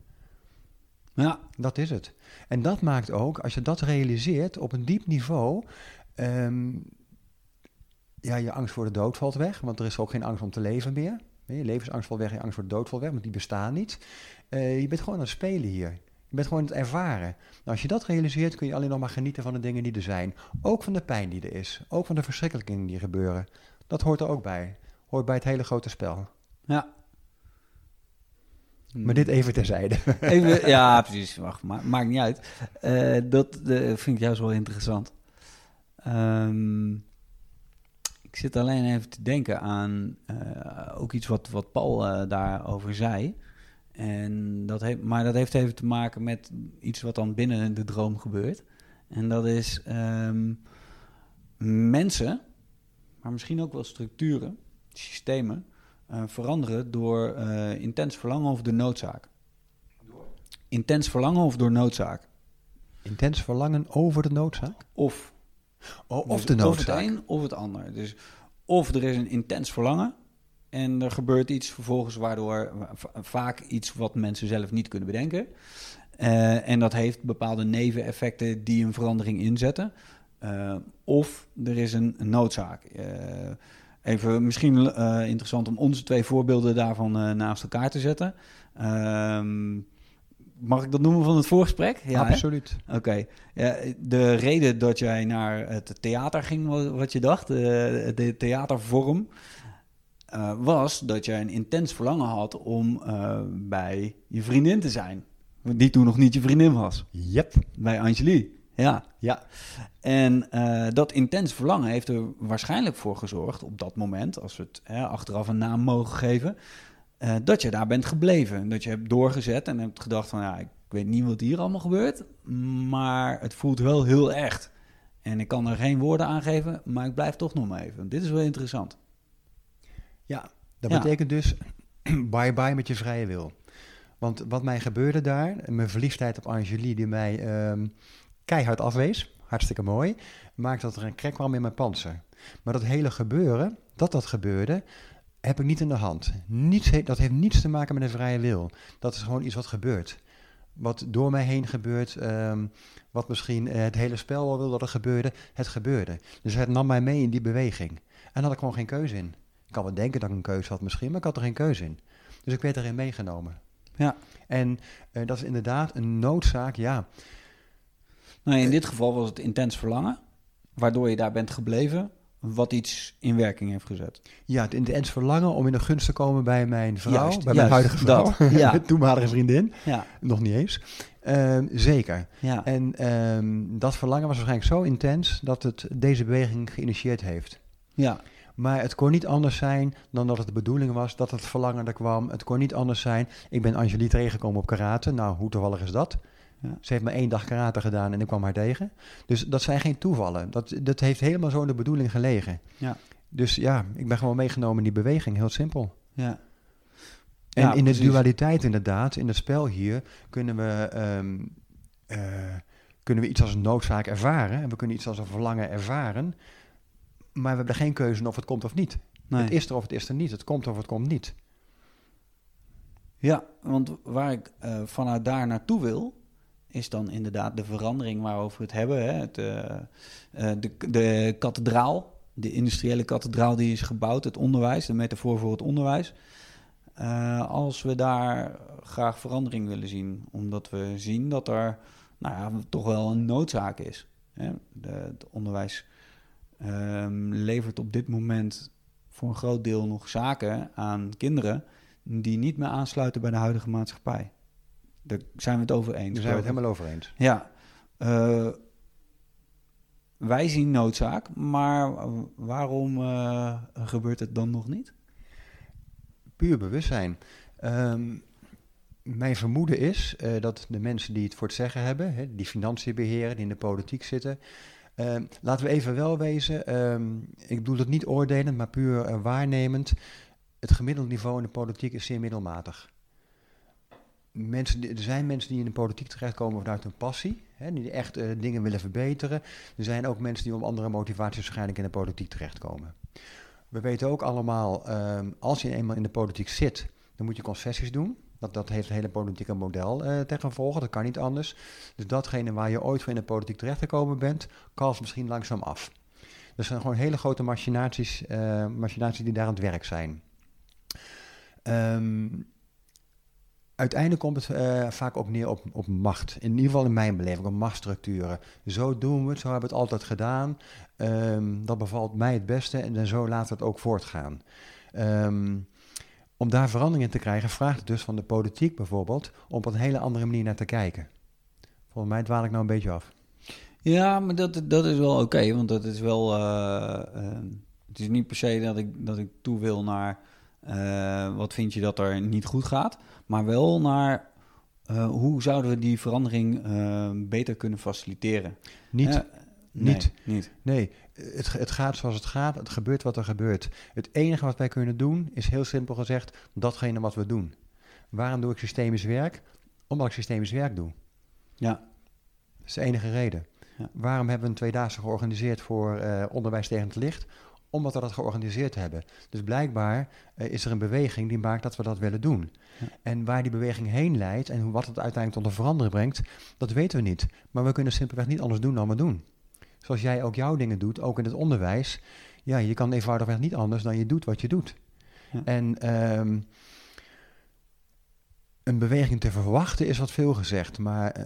Ja, Dat is het. En dat maakt ook, als je dat realiseert op een diep niveau, ehm, ja, je angst voor de dood valt weg, want er is ook geen angst om te leven meer. Je levensangst valt weg, je angst voor de dood valt weg, want die bestaan niet. Eh, je bent gewoon aan het spelen hier. Je bent gewoon aan het ervaren. Nou, als je dat realiseert, kun je alleen nog maar genieten van de dingen die er zijn. Ook van de pijn die er is. Ook van de verschrikkelijke dingen die gebeuren. Dat hoort er ook bij. Hoort bij het hele grote spel. ja. Maar dit even terzijde. Even, ja, precies. Wacht, ma maakt niet uit. Eh, dat eh, vind ik juist wel interessant. Ehm, ik zit alleen even te denken aan eh, ook iets wat, wat Paul eh, daarover zei. En dat heeft, maar dat heeft even te maken met iets wat dan binnen de droom gebeurt. En dat is ehm, mensen, maar misschien ook wel structuren, systemen, eh, veranderen door intens verlangen of door noodzaak. Intens verlangen of door noodzaak. Intens verlangen over de noodzaak? Of, of dus de Of noodzaak. het een of het ander. Dus of er is een intens verlangen en er gebeurt iets vervolgens waardoor va- vaak iets wat mensen zelf niet kunnen bedenken. Eh, en dat heeft bepaalde neveneffecten die een verandering inzetten. Eh, of er is een, een noodzaak. Eh, even misschien interessant om onze twee voorbeelden daarvan naast elkaar te zetten. Ehm, mag ik dat noemen van het voorgesprek? hè? Absoluut. Oké. Ja, de reden dat jij naar het theater ging, wa- wat je dacht, eh, de theatervorm, eh, was dat jij een intens verlangen had om eh, bij je vriendin te zijn. Die toen nog niet je vriendin was. Yep. Bij Angelique. Ja. Ja. En dat intens verlangen heeft er waarschijnlijk voor gezorgd op dat moment, als we het hè, achteraf een naam mogen geven, eh, dat je daar bent gebleven. Dat je hebt doorgezet en hebt gedacht van ja, ik weet niet wat hier allemaal gebeurt, maar het voelt wel heel echt. En ik kan er geen woorden aan geven, maar ik blijf toch nog maar even. Dit is wel interessant. Ja, dat Ja. betekent dus bye-bye met je vrije wil. Want wat mij gebeurde daar, mijn verliefdheid op Angelique, die mij ehm, keihard afwees, hartstikke mooi, maakte dat er een krek kwam in mijn panzer. Maar dat hele gebeuren, dat dat gebeurde, heb ik niet in de hand. Niets dat heeft niets te maken met een vrije wil. Dat is gewoon iets wat gebeurt. Wat door mij heen gebeurt, ehm, wat misschien eh, het hele spel wel wil dat het gebeurde, het gebeurde. Dus het nam mij mee in die beweging. En had ik gewoon geen keuze in. Ik kan wel denken dat ik een keuze had misschien, maar ik had er geen keuze in. Dus ik werd erin meegenomen. Ja. En eh, dat is inderdaad een noodzaak, ja. Nou, in dit geval was het intens verlangen, waardoor je daar bent gebleven, wat iets in werking heeft gezet. Ja, het intens verlangen om in de gunst te komen bij mijn vrouw, Juist, bij mijn juist, huidige vrouw, dat, ja. toenmalige vriendin, Ja, nog niet eens. Ehm, zeker. ja. En ehm, dat verlangen was waarschijnlijk zo intens dat het deze beweging geïnitieerd heeft. ja. Maar het kon niet anders zijn dan dat het de bedoeling was dat het verlangen er kwam. Het kon niet anders zijn. Ik ben Angelique tegengekomen op karate. Nou, hoe toevallig is dat? Ja. Ze heeft maar één dag karate gedaan en ik kwam haar tegen. Dus dat zijn geen toevallen. Dat, dat heeft helemaal zo in de bedoeling gelegen. Ja. Dus ja, ik ben gewoon meegenomen in die beweging. Heel simpel. ja. En Ja, in de dualiteit inderdaad, in het spel hier, kunnen we, ehm, eh, kunnen we iets als een noodzaak ervaren. En we kunnen iets als een verlangen ervaren. Maar we hebben geen keuze of het komt of niet. Nee. Het is er of het is er niet. Het komt of het komt niet. Ja, want waar ik eh, vanuit daar naartoe wil, is dan inderdaad de verandering waarover we het hebben. Hè? Eh, eh, de, de kathedraal, de industriële kathedraal die is gebouwd, het onderwijs, de metafoor voor het onderwijs. Eh, als we daar graag verandering willen zien, omdat we zien dat er nou ja, toch wel een noodzaak is. Hè? De, het onderwijs ehm, levert op dit moment voor een groot deel nog zaken aan kinderen die niet meer aansluiten bij de huidige maatschappij. Daar zijn we het over eens. Daar zijn we het helemaal over eens. Ja. Eh, wij zien noodzaak, maar waarom eh, gebeurt het dan nog niet? Puur bewustzijn. Ehm, mijn vermoeden is eh, dat de mensen die het voor het zeggen hebben, hè, die financiën beheren, die in de politiek zitten. ehm, laten we even wel wezen, ehm, ik bedoel het niet oordelend, maar puur waarnemend. Het gemiddeld niveau in de politiek is zeer middelmatig. Mensen, er zijn mensen die in de politiek terechtkomen vanuit hun passie, hè, die echt eh, dingen willen verbeteren. Er zijn ook mensen die om andere motivaties waarschijnlijk in de politiek terechtkomen. We weten ook allemaal, ehm, als je eenmaal in de politiek zit, dan moet je concessies doen. Dat, dat heeft het hele politieke model uh, ten gevolge, dat kan niet anders. Dus datgene waar je ooit voor in de politiek terechtgekomen bent, kalft misschien langzaam af. Er zijn gewoon hele grote machinaties, uh, die daar aan het werk zijn. Um, uiteindelijk komt het uh, vaak ook neer op, op macht. In ieder geval in mijn beleving, op machtsstructuren. Zo doen we het, zo hebben we het altijd gedaan. Um, dat bevalt mij het beste en zo laten we het ook voortgaan. Um, om daar verandering in te krijgen, vraagt het dus van de politiek bijvoorbeeld om op een hele andere manier naar te kijken. Volgens mij dwaal ik nou een beetje af. Ja, maar dat, dat is wel oké, want dat is wel. Uh, uh, het is niet per se dat ik, dat ik toe wil naar. Uh, wat vind je dat er niet goed gaat, maar wel naar hoe zouden we die verandering beter kunnen faciliteren. Niet, Nee, niet. niet. Nee, het, het gaat zoals het gaat. Het gebeurt wat er gebeurt. Het enige wat wij kunnen doen is heel simpel gezegd datgene wat we doen. Waarom doe ik systemisch werk? Omdat ik systemisch werk doe. Ja. Dat is de enige reden. Ja. Waarom hebben we een tweedaagse georganiseerd voor onderwijs tegen het licht? Omdat we dat georganiseerd hebben. Dus blijkbaar uh, is er een beweging die maakt dat we dat willen doen. Ja. En waar die beweging heen leidt en wat het uiteindelijk tot een verandering brengt, dat weten we niet. Maar we kunnen simpelweg niet anders doen dan we doen zoals jij ook jouw dingen doet, ook in het onderwijs. Ja, je kan eenvoudigweg niet anders dan je doet wat je doet. Ja. En um, een beweging te verwachten is wat veel gezegd, maar uh,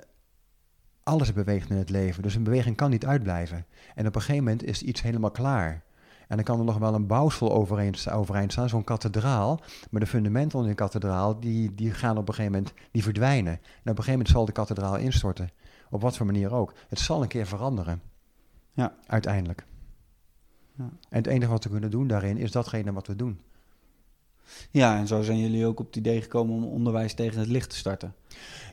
alles beweegt in het leven. Dus een beweging kan niet uitblijven. En op een gegeven moment is iets helemaal klaar. En dan kan er nog wel een bouwsel overeind, overeind staan, zo'n kathedraal. Maar de fundamenten in de kathedraal, die, die gaan op een gegeven moment, die verdwijnen. En op een gegeven moment zal de kathedraal instorten. Op wat voor manier ook. Het zal een keer veranderen. Ja. Uiteindelijk. Ja. En het enige wat we kunnen doen daarin is datgene wat we doen. Ja, en zo zijn jullie ook op het idee gekomen om onderwijs tegen het licht te starten.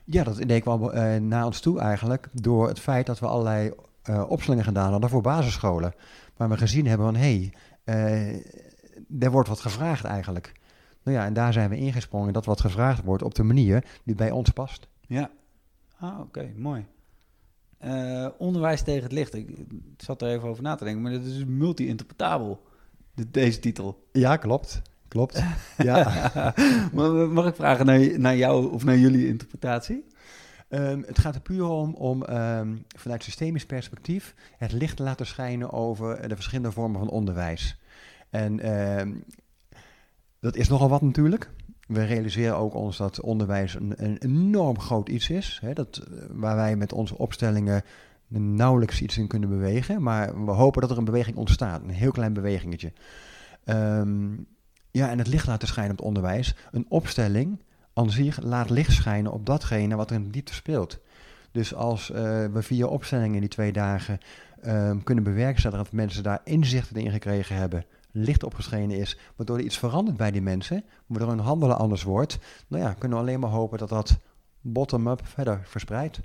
Ja, dat idee kwam uh, naar ons toe eigenlijk door het feit dat we allerlei uh, opstellingen gedaan hadden voor basisscholen. Waar we gezien hebben van, hé, hey, uh, er wordt wat gevraagd eigenlijk. Nou ja, en daar zijn we ingesprongen dat wat gevraagd wordt op de manier die bij ons past. Ja, ah, oké, okay, mooi. Uh, onderwijs tegen het licht. Ik, zat er even over na te denken, maar dat is multi-interpretabel, de, deze titel. Ja, klopt. Klopt. Ja. Mag ik vragen naar, naar jou of naar jullie interpretatie? Um, het gaat er puur om om um, vanuit systemisch perspectief het licht te laten schijnen over de verschillende vormen van onderwijs. En um, dat is nogal wat natuurlijk. We realiseren ook ons dat onderwijs een, een enorm groot iets is. Hè, dat, waar wij met onze opstellingen nauwelijks iets in kunnen bewegen. Maar we hopen dat er een beweging ontstaat. Een heel klein bewegingetje. Ja, en het licht laten schijnen op het onderwijs. Een opstelling aan zich laat licht schijnen op datgene wat er in de diepte speelt. Dus als uh, we via opstellingen in die twee dagen um, kunnen bewerkstelligen dat mensen daar inzichten in gekregen hebben, licht opgeschenen is, waardoor er iets verandert bij die mensen, waardoor hun handelen anders wordt, nou ja, kunnen we alleen maar hopen dat dat bottom-up verder verspreidt.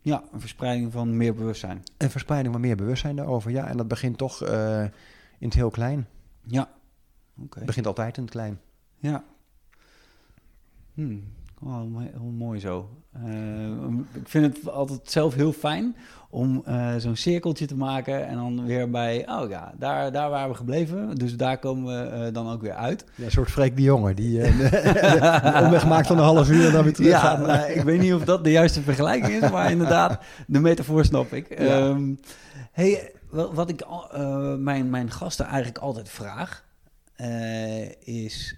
Ja, een verspreiding van meer bewustzijn. Een verspreiding van meer bewustzijn daarover, ja. En dat begint toch uh, in het heel klein. Ja. Okay. Het begint altijd in het klein. Ja. Hmm. Oh, heel mooi zo. Uh, ik vind het altijd zelf heel fijn om uh, zo'n cirkeltje te maken en dan weer bij, oh ja, daar, daar waren we gebleven, dus daar komen we uh, dan ook weer uit. Ja, een soort Freek de Jonge, die een omweg maakt van een half uur en dan weer terug ja, gaat. Nou, ik weet niet of dat de juiste vergelijking is, maar inderdaad, de metafoor snap ik. Ja. Um, hey, wat ik mijn, mijn gasten eigenlijk altijd vraag, is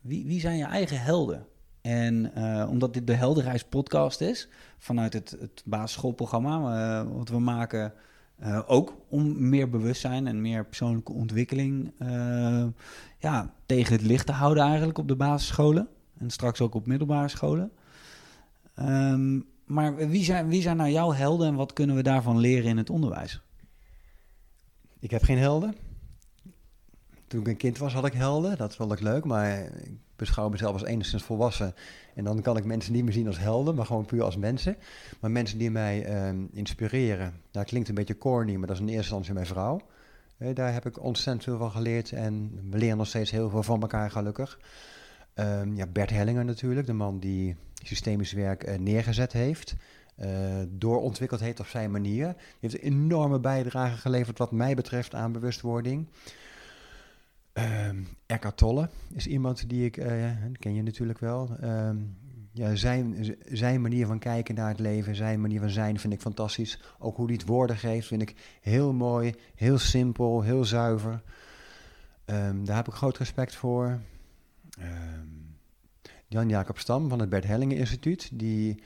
wie, wie zijn je eigen helden? En uh, omdat dit de Helderreis podcast is, vanuit het, basisschoolprogramma, uh, wat we maken, uh, ook om meer bewustzijn en meer persoonlijke ontwikkeling ja, tegen het licht te houden eigenlijk op de basisscholen. En straks ook op middelbare scholen. Um, maar wie zijn, wie zijn nou jouw helden en wat kunnen we daarvan leren in het onderwijs? Ik heb geen helden. Toen ik een kind was, had ik helden. Dat vond ik leuk, maar ik beschouw mezelf als enigszins volwassen. En dan kan ik mensen niet meer zien als helden, maar gewoon puur als mensen. Maar mensen die mij uh, inspireren. Dat klinkt een beetje corny, maar dat is in eerste instantie mijn vrouw. Eh, daar heb ik ontzettend veel van geleerd en we leren nog steeds heel veel van elkaar, gelukkig. Um, ja, Bert Hellinger natuurlijk, de man die systemisch werk uh, neergezet heeft. Uh, doorontwikkeld heeft op zijn manier. Die heeft een enorme bijdrage geleverd wat mij betreft aan bewustwording. Um, Tolle is iemand die ik, uh, ken je natuurlijk wel. Um, ja, zijn, zijn manier van kijken naar het leven, zijn manier van zijn vind ik fantastisch. Ook hoe hij het woorden geeft vind ik heel mooi, heel simpel, heel zuiver. Um, daar heb ik groot respect voor. Jan-Jacob Stam van het Bert Hellingen Instituut, die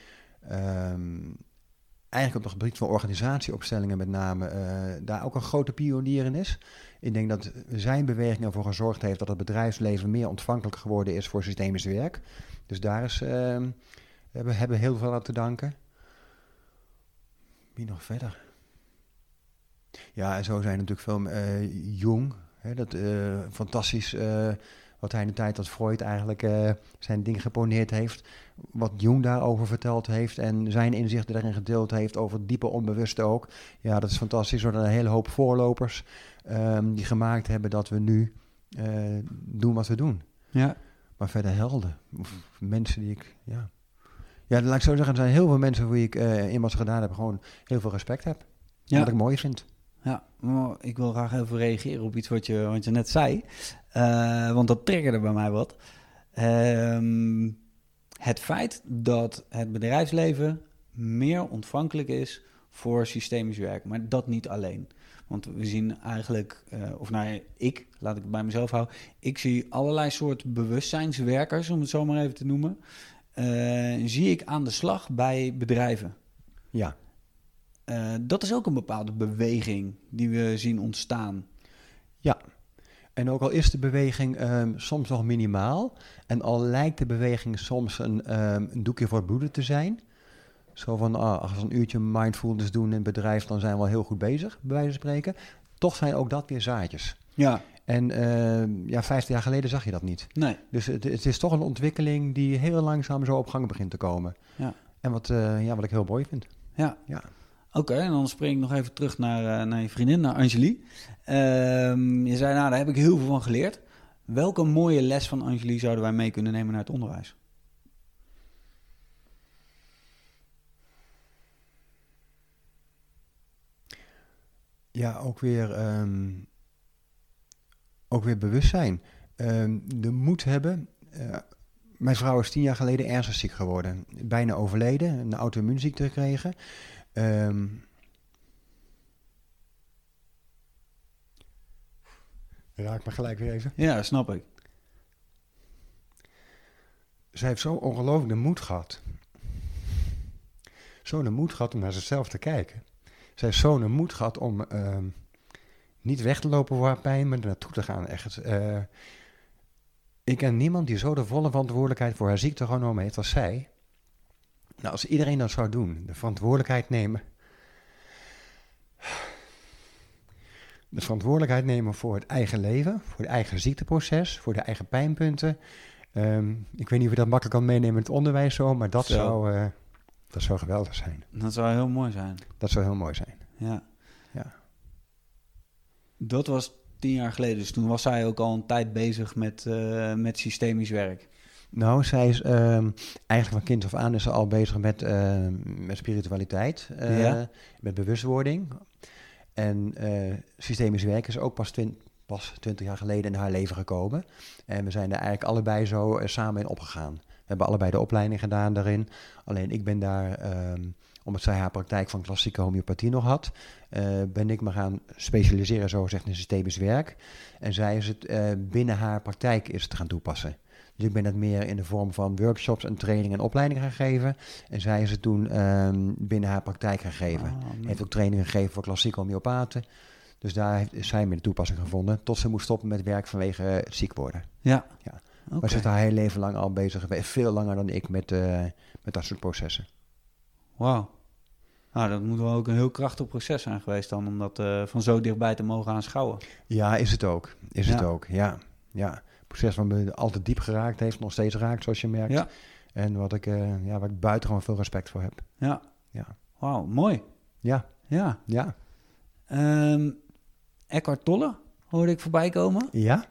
eigenlijk op het gebied van organisatieopstellingen met name uh, daar ook een grote pionier in is. Ik denk dat zijn beweging ervoor gezorgd heeft dat het bedrijfsleven meer ontvankelijk geworden is voor systemisch werk. Dus daar is, uh, we hebben heel veel aan te danken. Wie nog verder? Ja, en zo zijn natuurlijk veel uh, Jong, hè, dat fantastisch wat hij in de tijd dat Freud eigenlijk uh, zijn ding geponeerd heeft. Wat Jung daarover verteld heeft en zijn inzichten daarin gedeeld heeft over het diepe onbewuste ook. Ja, dat is fantastisch. Er zijn een hele hoop voorlopers um, die gemaakt hebben dat we nu uh, doen wat we doen. Ja. Maar verder helden. Of mensen die ik, ja. Ja, laat ik zo zeggen, er zijn heel veel mensen voor wie ik uh, in wat ze gedaan heb gewoon heel veel respect heb. Ja. Wat ik mooi vind. Ja, ik wil graag even reageren op iets wat je, wat je net zei. Uh, want dat triggerde bij mij wat. Uh, het feit dat het bedrijfsleven meer ontvankelijk is voor systemisch werk, maar dat niet alleen. Want we zien eigenlijk, uh, of nou ik, laat ik het bij mezelf houden, ik zie allerlei soorten bewustzijnswerkers, om het zo maar even te noemen, uh, zie ik aan de slag bij bedrijven. Ja. Uh, dat is ook een bepaalde beweging die we zien ontstaan. Ja, en ook al is de beweging um, soms nog minimaal, en al lijkt de beweging soms een, um, een doekje voor het bloeden te zijn. Zo van, ah, als we een uurtje mindfulness doen in het bedrijf, dan zijn we al heel goed bezig, bij wijze van spreken. Toch zijn ook dat weer zaadjes. Ja. En uh, ja, 15 jaar geleden zag je dat niet. Nee. Dus het, het, is toch een ontwikkeling die heel langzaam zo op gang begint te komen. Ja. En wat, uh, ja, wat ik heel mooi vind. Ja. ja. Oké, en dan spring ik nog even terug naar, uh, naar je vriendin, naar Angelie. Ehm, je zei, nou, daar heb ik heel veel van geleerd. Welke mooie les van Angelie zouden wij mee kunnen nemen naar het onderwijs? Ja, ook weer, um, ook weer bewustzijn. Um, de moed hebben. Uh, mijn vrouw is tien jaar geleden ernstig ziek geworden. Bijna overleden, een auto-immuunziekte gekregen. Um, raak me gelijk weer even. Ja, snap ik. Zij heeft zo ongelooflijk de moed gehad. Zo'n moed gehad om naar zichzelf te kijken. Zij heeft zo'n moed gehad om uh, niet weg te lopen voor haar pijn, maar er naartoe te gaan. Echt, uh, ik ken niemand die zo de volle verantwoordelijkheid voor haar ziekte genomen heeft als zij. Nou, als iedereen dat zou doen, de verantwoordelijkheid nemen. De verantwoordelijkheid nemen voor het eigen leven, voor het eigen ziekteproces, voor de eigen pijnpunten. Um, ik weet niet of je dat makkelijk kan meenemen in het onderwijs zo, maar dat, zo. zou, uh, dat zou geweldig zijn. Dat zou heel mooi zijn. Dat zou heel mooi zijn. Ja. ja. Dat was tien jaar geleden, dus toen was zij ook al een tijd bezig met, uh, met systemisch werk. Nou, zij is um, eigenlijk van kind af aan is ze al bezig met, uh, met spiritualiteit, uh, ja. met bewustwording. En uh, systemisch werk is ook pas, twin, pas 20 jaar geleden in haar leven gekomen. En we zijn er eigenlijk allebei zo samen in opgegaan. We hebben allebei de opleiding gedaan daarin. Alleen ik ben daar, um, omdat zij haar praktijk van klassieke homeopathie nog had, ben ik me gaan specialiseren, zo gezegd, in systemisch werk. En zij is het binnen haar praktijk is het gaan toepassen. Dus ik ben het meer in de vorm van workshops en training en opleiding gaan geven. En zij is het toen um, binnen haar praktijk gaan geven. Oh, heeft ook trainingen gegeven voor klassieke homeopaten. Dus daar heeft zij meer de toepassing gevonden. Tot ze moest stoppen met werk vanwege het ziek worden. Ja. ja. Okay. Maar ze is haar hele leven lang al bezig geweest. Veel langer dan ik met, uh, met dat soort processen. Wauw. Nou, dat moet wel ook een heel krachtig proces zijn geweest dan, om dat uh, van zo dichtbij te mogen aanschouwen. Ja, is het ook. Is ja. het ook, ja. ja proces wat me altijd diep geraakt heeft, nog steeds raakt, zoals je merkt. Ja. En wat ik, uh, ja, waar ik buitengewoon veel respect voor heb. Ja. ja. Wauw, mooi. Ja. Ja. Ja. Um, Eckhart Tolle hoorde ik voorbij komen. Ja.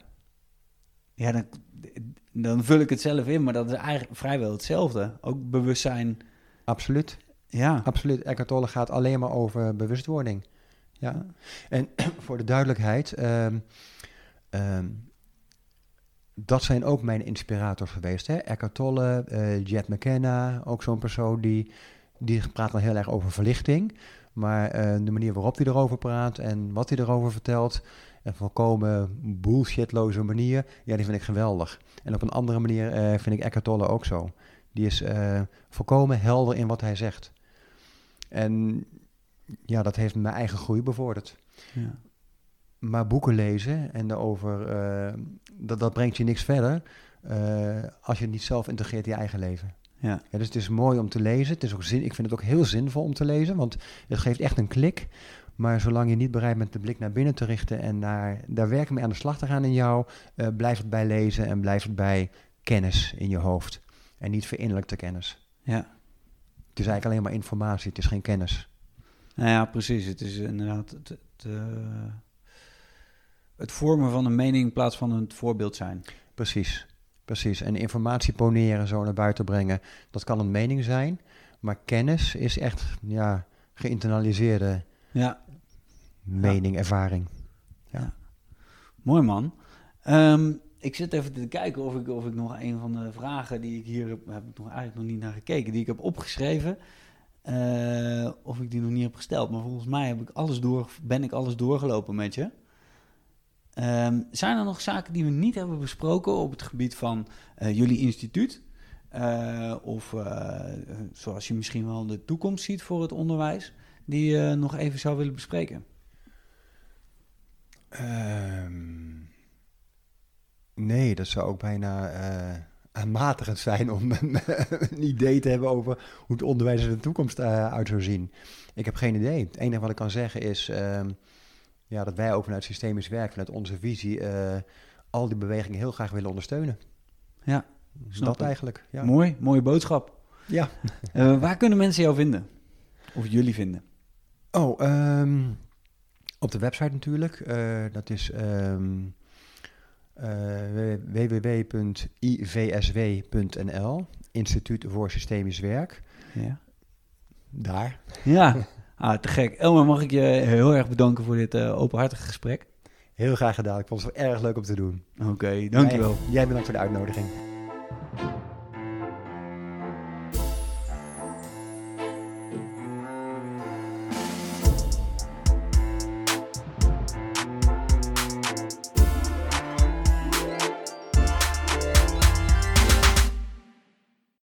Ja, dan, dan vul ik het zelf in, maar dat is eigenlijk vrijwel hetzelfde. Ook bewustzijn. Absoluut. Ja. Absoluut. Eckhart Tolle gaat alleen maar over bewustwording. Ja. En voor de duidelijkheid... Um, um, dat zijn ook mijn inspirators geweest. Hè? Eckhart Tolle, uh, Jet McKenna, ook zo'n persoon die, die praat dan heel erg over verlichting. Maar de manier waarop hij erover praat en wat hij erover vertelt, een volkomen bullshitloze manier, ja, die vind ik geweldig. En op een andere manier uh, vind ik Eckhart Tolle ook zo. Die is volkomen helder in wat hij zegt. En ja, dat heeft mijn eigen groei bevorderd. Ja. Maar boeken lezen en daarover, uh, dat, dat brengt je niks verder als je het niet zelf integreert in je eigen leven. Ja. ja. dus het is mooi om te lezen. Het is ook zin, ik vind het ook heel zinvol om te lezen, want het geeft echt een klik. Maar zolang je niet bereid bent de blik naar binnen te richten en naar, daar werken mee aan de slag te gaan in jou, uh, blijf het bij lezen en blijf het bij kennis in je hoofd. En niet verinnerlijkte kennis. Ja. Het is eigenlijk alleen maar informatie, het is geen kennis. Nou ja, precies. Het is inderdaad het, het, uh, het vormen van een mening in plaats van het voorbeeld zijn. Precies, precies. En informatie poneren, zo naar buiten brengen, dat kan een mening zijn. Maar kennis is echt ja, geïnternaliseerde ja. mening, ervaring. Ja. Mooi man. Um, ik zit even te kijken of ik, of ik nog een van de vragen die ik hier heb, heb ik nog eigenlijk nog niet naar gekeken, die ik heb opgeschreven, uh, of ik die nog niet heb gesteld. Maar volgens mij heb ik alles door, ben ik alles doorgelopen met je. Um, zijn er nog zaken die we niet hebben besproken op het gebied van uh, jullie instituut? Uh, of zoals je misschien wel de toekomst ziet voor het onderwijs? die je nog even zou willen bespreken? Um, nee, dat zou ook bijna aanmatigend zijn om een idee te hebben over hoe het onderwijs er in de toekomst uit zou zien. Ik heb geen idee. Het enige wat ik kan zeggen is um, ja, dat wij ook vanuit systemisch werk, vanuit onze visie, uh, al die bewegingen heel graag willen ondersteunen. Ja, dat eigenlijk. Ja. Mooi, mooie boodschap. Ja. waar kunnen mensen jou vinden? Of jullie vinden? Oh, um, op de website natuurlijk. Uh, dat is um, uh, www.ivsw.nl, Instituut voor Systemisch Werk. Ja. Daar. Ja, Ah, te gek. Elmer, mag ik je heel erg bedanken voor dit eh, openhartige gesprek. Heel graag gedaan. Ik vond het erg leuk om te doen. Oké, dankjewel. Jij, jij bedankt voor de uitnodiging.